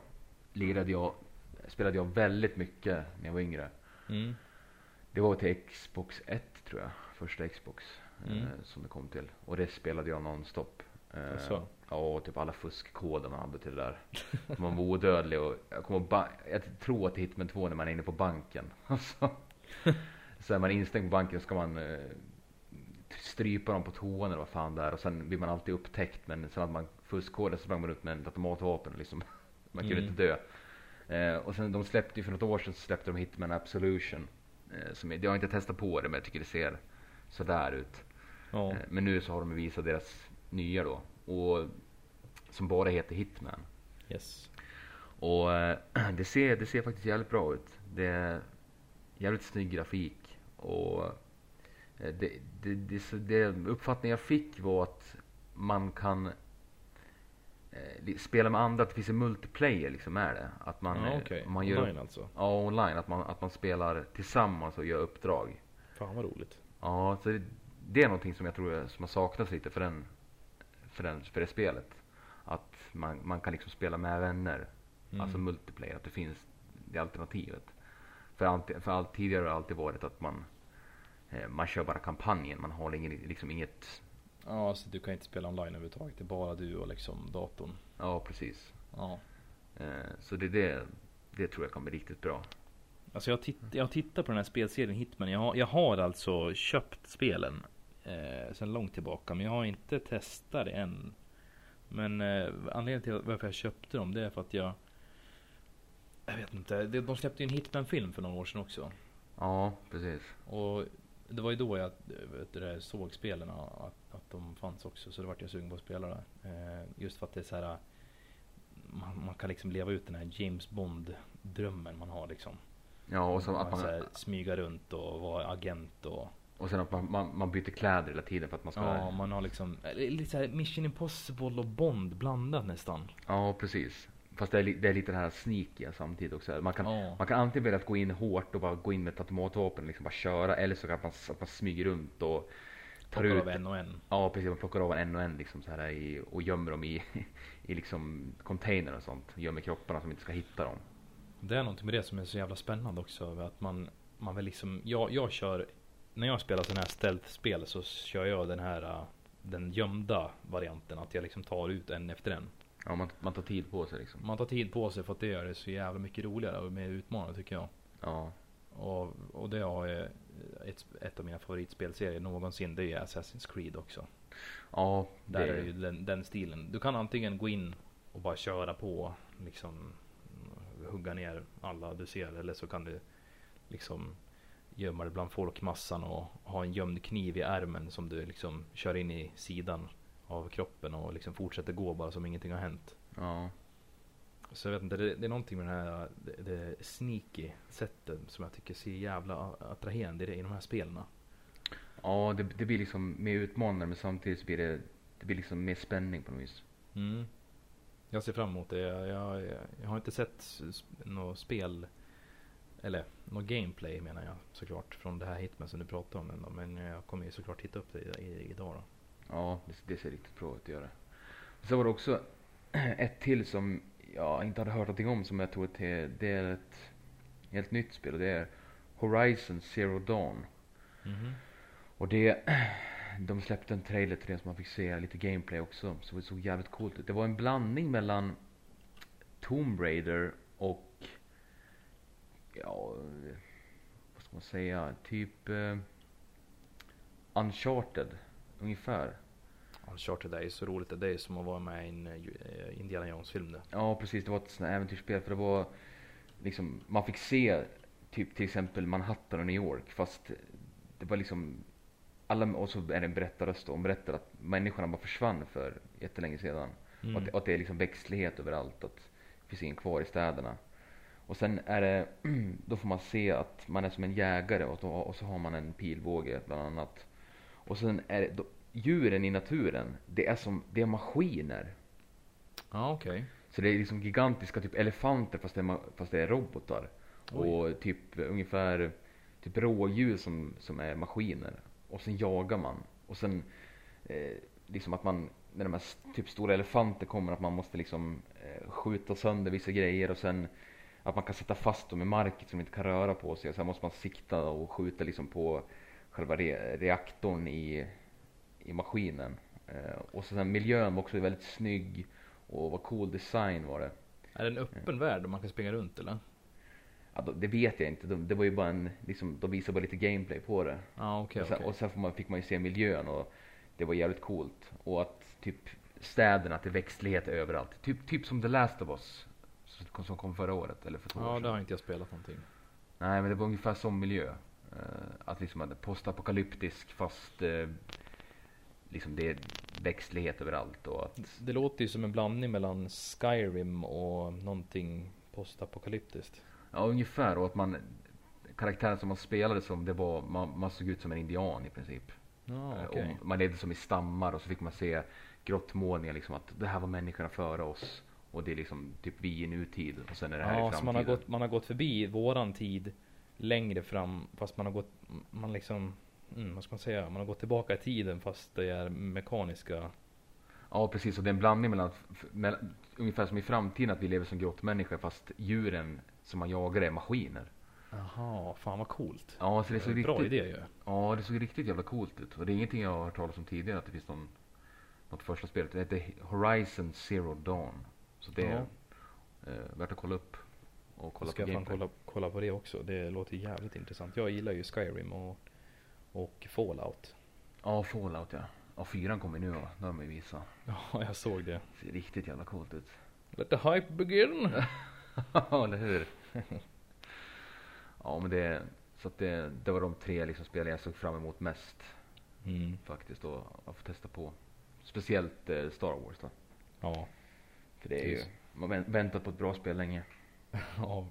lirade jag, spelade jag väldigt mycket när jag var yngre. Mm. Det var till Xbox 1 tror jag, första Xbox Mm. eh, som det kom till. Och det spelade jag nonstop. Eh, Jaså? ja, och typ alla fuskkoder man hade till det där. Man var odödlig och jag, kommer ba- jag tror att det är Hitman 2 när man är inne på banken. Alltså, så är man instängd på banken ska man eh, strypa dem på toan eller vad fan det är. Och sen blir man alltid upptäckt. Men sen hade man fuskkoder så sprang man ut med ett automatvapen liksom Man kunde Mm. inte dö. Eh, och sen de släppte ju för något år sedan så släppte de Hitman Absolution. Eh, som jag har inte testat på det men jag tycker det ser sådär ut. Ja. Eh, men nu så har de visat deras nya då. Och som bara heter Hitman. Yes. Och eh, det ser, det ser faktiskt jävligt bra ut. Det är jävligt snygg grafik. Och eh, det, det, det, det uppfattning jag fick var att man kan eh, spela med andra, att det finns en multiplayer liksom är det. Att man, ja, eh, okej. man gör Online alltså. Ja, online. Att man, att man spelar tillsammans och gör uppdrag. Fan vad roligt. Ja, så det, det är någonting som jag tror som har saknats lite för, den, för, den, för det spelet. Att man, man kan liksom spela med vänner. Mm. Alltså multiplayer, att det finns det alternativet. För, alltid, för allt, tidigare har det alltid varit att man, eh, man kör bara kampanjen, man har ingen, liksom inget, Ja, alltså du kan inte spela online överhuvudtaget. Det är bara du och liksom datorn. ja precis. Ja. Eh, så det, det, det tror jag kan bli riktigt bra. Alltså jag, titt, jag tittar på den här spelserien Hitman. Jag har, jag har alltså köpt spelen eh, sen långt tillbaka. Men jag har inte testat det än. Men eh, anledningen till varför jag köpte dem det är för att jag Jag vet inte. De släppte ju en Hitman-film för några år sedan också. Ja, precis. Och det var ju då jag vet det, såg spelen att, att de fanns också. Så då vart jag sugen på att spela det. Eh, just för att det är så här. Man, man kan liksom leva ut den här James Bond-drömmen man har liksom. Ja, och så att man, så här, smyga runt och vara agent och och sen att man, man, man byter kläder hela tiden för att man ska, Ja, man har liksom eh, lite så här Mission Impossible och Bond blandat nästan. ja precis. Fast det är, det är lite det här sneakiga samtidigt också. Man kan, Ja. man kan antingen välja att gå in hårt och bara gå in med ett automatvapen och liksom bara köra. Eller så kan man, att man smyger runt och tar Plockar ut av en och en. Ja precis, man plockar av en och en liksom så här i, och gömmer dem i, i liksom container och sånt. Gömmer kropparna som inte ska hitta dem. Det är någonting med det som är så jävla spännande också. Att man, man vill liksom, jag, jag kör, när jag spelar sådana här stealth-spel så kör jag den här den gömda varianten. Att jag liksom tar ut en efter en. Ja, man, man tar tid på sig liksom. Man tar tid på sig för att det gör det så jävla mycket roligare och mer utmanande tycker jag. Ja, Och, och det har jag ett, ett av mina favoritspelserier någonsin. Det är Assassin's Creed också. ja Där det, är det ju den, den stilen. Du kan antingen gå in och bara köra på, liksom hugga ner alla du ser. Eller så kan du liksom gömma dig bland folkmassan och ha en gömd kniv i ärmen som du liksom kör in i sidan av kroppen och liksom fortsätter gå bara som ingenting har hänt. ja, Så jag vet inte, det, det är någonting med det här det, det sneaky sättet som jag tycker ser jävla attraherande i, de här spelen. ja det, det blir liksom mer utmanande men samtidigt så blir det, det blir liksom mer spänning på något vis. Mm. Jag ser fram emot det. Jag, jag, jag har inte sett något spel eller något gameplay menar jag såklart från det här Hitman som du pratar om ändå. Men jag kommer ju såklart hitta upp det idag då. Ja, det, det ser riktigt bra ut att göra. Så var det också ett till som jag inte hade hört någonting om som jag tror att det, är ett helt nytt spel och det är Horizon Zero Dawn. Och det, de släppte en trailer till det som man fick se lite gameplay också. Så det såg jävligt coolt ut. Det var en blandning mellan Tomb Raider och ja, vad ska man säga, typ eh, Uncharted ungefär. Uncharted är ju så roligt. Det är som att vara med i en eh, Indiana Jones film det. Ja precis, det var ett sånt äventyrsspel för det var liksom, man fick se typ till exempel Manhattan och New York fast det var liksom alla, och så är det en berättarröst och berättar att människorna bara försvann för jättelänge sedan. Och, att, och att det är liksom växtlighet överallt, att det finns ingen kvar i städerna. Och sen är det, då får man se att man är som en jägare och, då, och så har man en pilbåge bland annat. Och sen är det, då, djuren i naturen, det är som, det är maskiner. Ja okej. Så det är liksom gigantiska typ elefanter fast det är, fast det är robotar. Oj. Och typ ungefär typ rådjur som, som är maskiner. Och sen jagar man. Och sen eh, liksom att man, när de här typ stora elefanter kommer, att man måste liksom eh, skjuta sönder vissa grejer och sen att man kan sätta fast dem i marken så de inte kan röra på sig. Och sen måste man sikta och skjuta liksom på själva re reaktorn i, i maskinen. Eh, och så sen miljön var också väldigt snygg och vad cool design var det. Är det en öppen värld där man kan springa runt eller? Ja, det vet jag inte. De, det var ju bara en, liksom, de visade bara lite gameplay på det. Ja okej och sen, okej. och sen man, fick man ju se miljön och det var jävligt coolt. Och att typ städerna, att det är växtlighet överallt. Typ, typ som The Last of Us. som- kom förra året eller för två år Ja, sedan. det har inte jag spelat någonting. Nej men det var ungefär som miljö. Eh, att liksom att postapokalyptisk fast eh, liksom det är växtlighet överallt och att Det låter ju som en blandning mellan Skyrim och någonting postapokalyptiskt. Ja ungefär och att man karaktären som man spelade som det var man, man såg ut som en indian i princip. Ja, Eh, och man levde som i stammar och så fick man se grottmålningar liksom att det här var människorna före oss. Och det är liksom typ vi i nutid och sen är det här i Ja, så framtiden. man har, gått, man har gått förbi våran tid längre fram fast man har gått, man liksom, mm, vad ska man säga, man har gått tillbaka i tiden fast det är mekaniska Ja precis och det är en blandning mellan, mellan ungefär som i framtiden att vi lever som grottmänniskor fast djuren som man jagar är maskiner. Jaha, fan vad coolt. Ja så det såg Bra riktigt, idé ju. ja det såg riktigt jävla coolt ut. Och det är ingenting jag har hört talas om tidigare att det finns någon, något första spelet. Det heter Horizon Zero Dawn. Så det är eh, värt att kolla upp. Och kolla Ska på jag fan kolla, kolla på det också. Det låter jävligt intressant. Jag gillar ju Skyrim och, och Fallout. Ja Fallout ja. Ja fyran kommer nu va, det har de ju visat. Ja, jag såg det. Ser riktigt jävla coolt ut. Let the hype begin! Ja, eller hur? ja, men det, så att det, det var de tre liksom spel jag såg fram emot mest Mm. faktiskt och att få testa på. Speciellt eh, Star Wars då. Ja. För det är ju, Precis. man har väntat på ett bra spel länge. ja.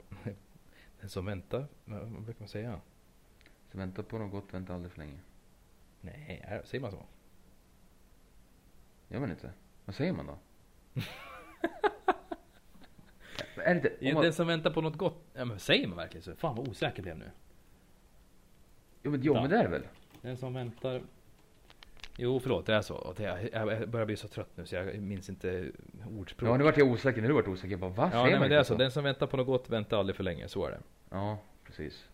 Den som väntar, vad brukar man säga? Så vänta på något gott, vänta aldrig för länge. Nej, är- säger man så? Gör man inte? Vad säger man då? Är det inte, om man, Den som väntar på något gott, ja, men säger man verkligen så? Fan vad osäker blev jag nu. jo, men, jo, men det är det väl? Den som väntar Jo förlåt, det är så. Jag börjar bli så trött nu så jag minns inte ordspråk. Ja, nu vart jag osäker, när du vart osäker. Jag bara, va? Ja, nej, men det är så. Den som väntar på något gott väntar aldrig för länge. Så är det. Ja, precis.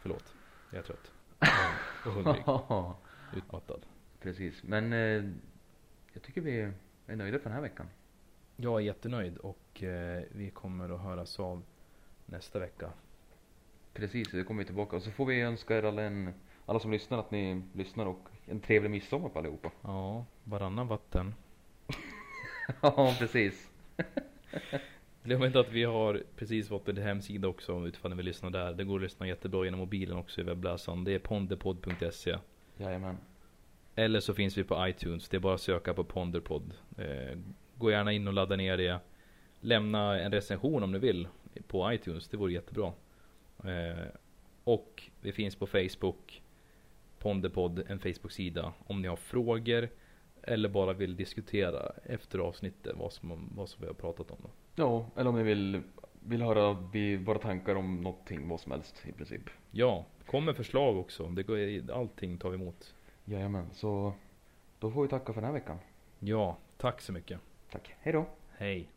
Förlåt. Jag är trött. Och hungrig. Utmattad. precis. Men eh, jag tycker vi är nöjda för den här veckan. Jag är jättenöjd och eh, vi kommer att höras av nästa vecka. Precis, det kommer vi tillbaka. Och så får vi önska er alla, en, alla som lyssnar att ni lyssnar och en trevlig midsommar på allihopa. Ja, varannan vatten. Ja, precis. Glöm inte att vi har precis fått en hemsida också utifall ni vill lyssna där. Det går att lyssna jättebra genom mobilen också i webbläsaren. Det är pondepod.se. Jajamän. Eller så finns vi på iTunes. Det är bara att söka på Ponderpod. Eh, gå gärna in och ladda ner det. Lämna en recension om ni vill på iTunes. Det vore jättebra. Eh, och vi finns på Facebook. Ponderpod, en Facebook-sida. Om ni har frågor eller bara vill diskutera efter avsnittet vad som, vad som vi har pratat om. Då. Ja, eller om ni vill, vill höra våra tankar om någonting, vad som helst i princip. Ja, kom med förslag också. Det går, allting tar vi emot. Jajamän, så då får vi tacka för den här veckan. Ja, tack så mycket. Tack. Hej då. Hej.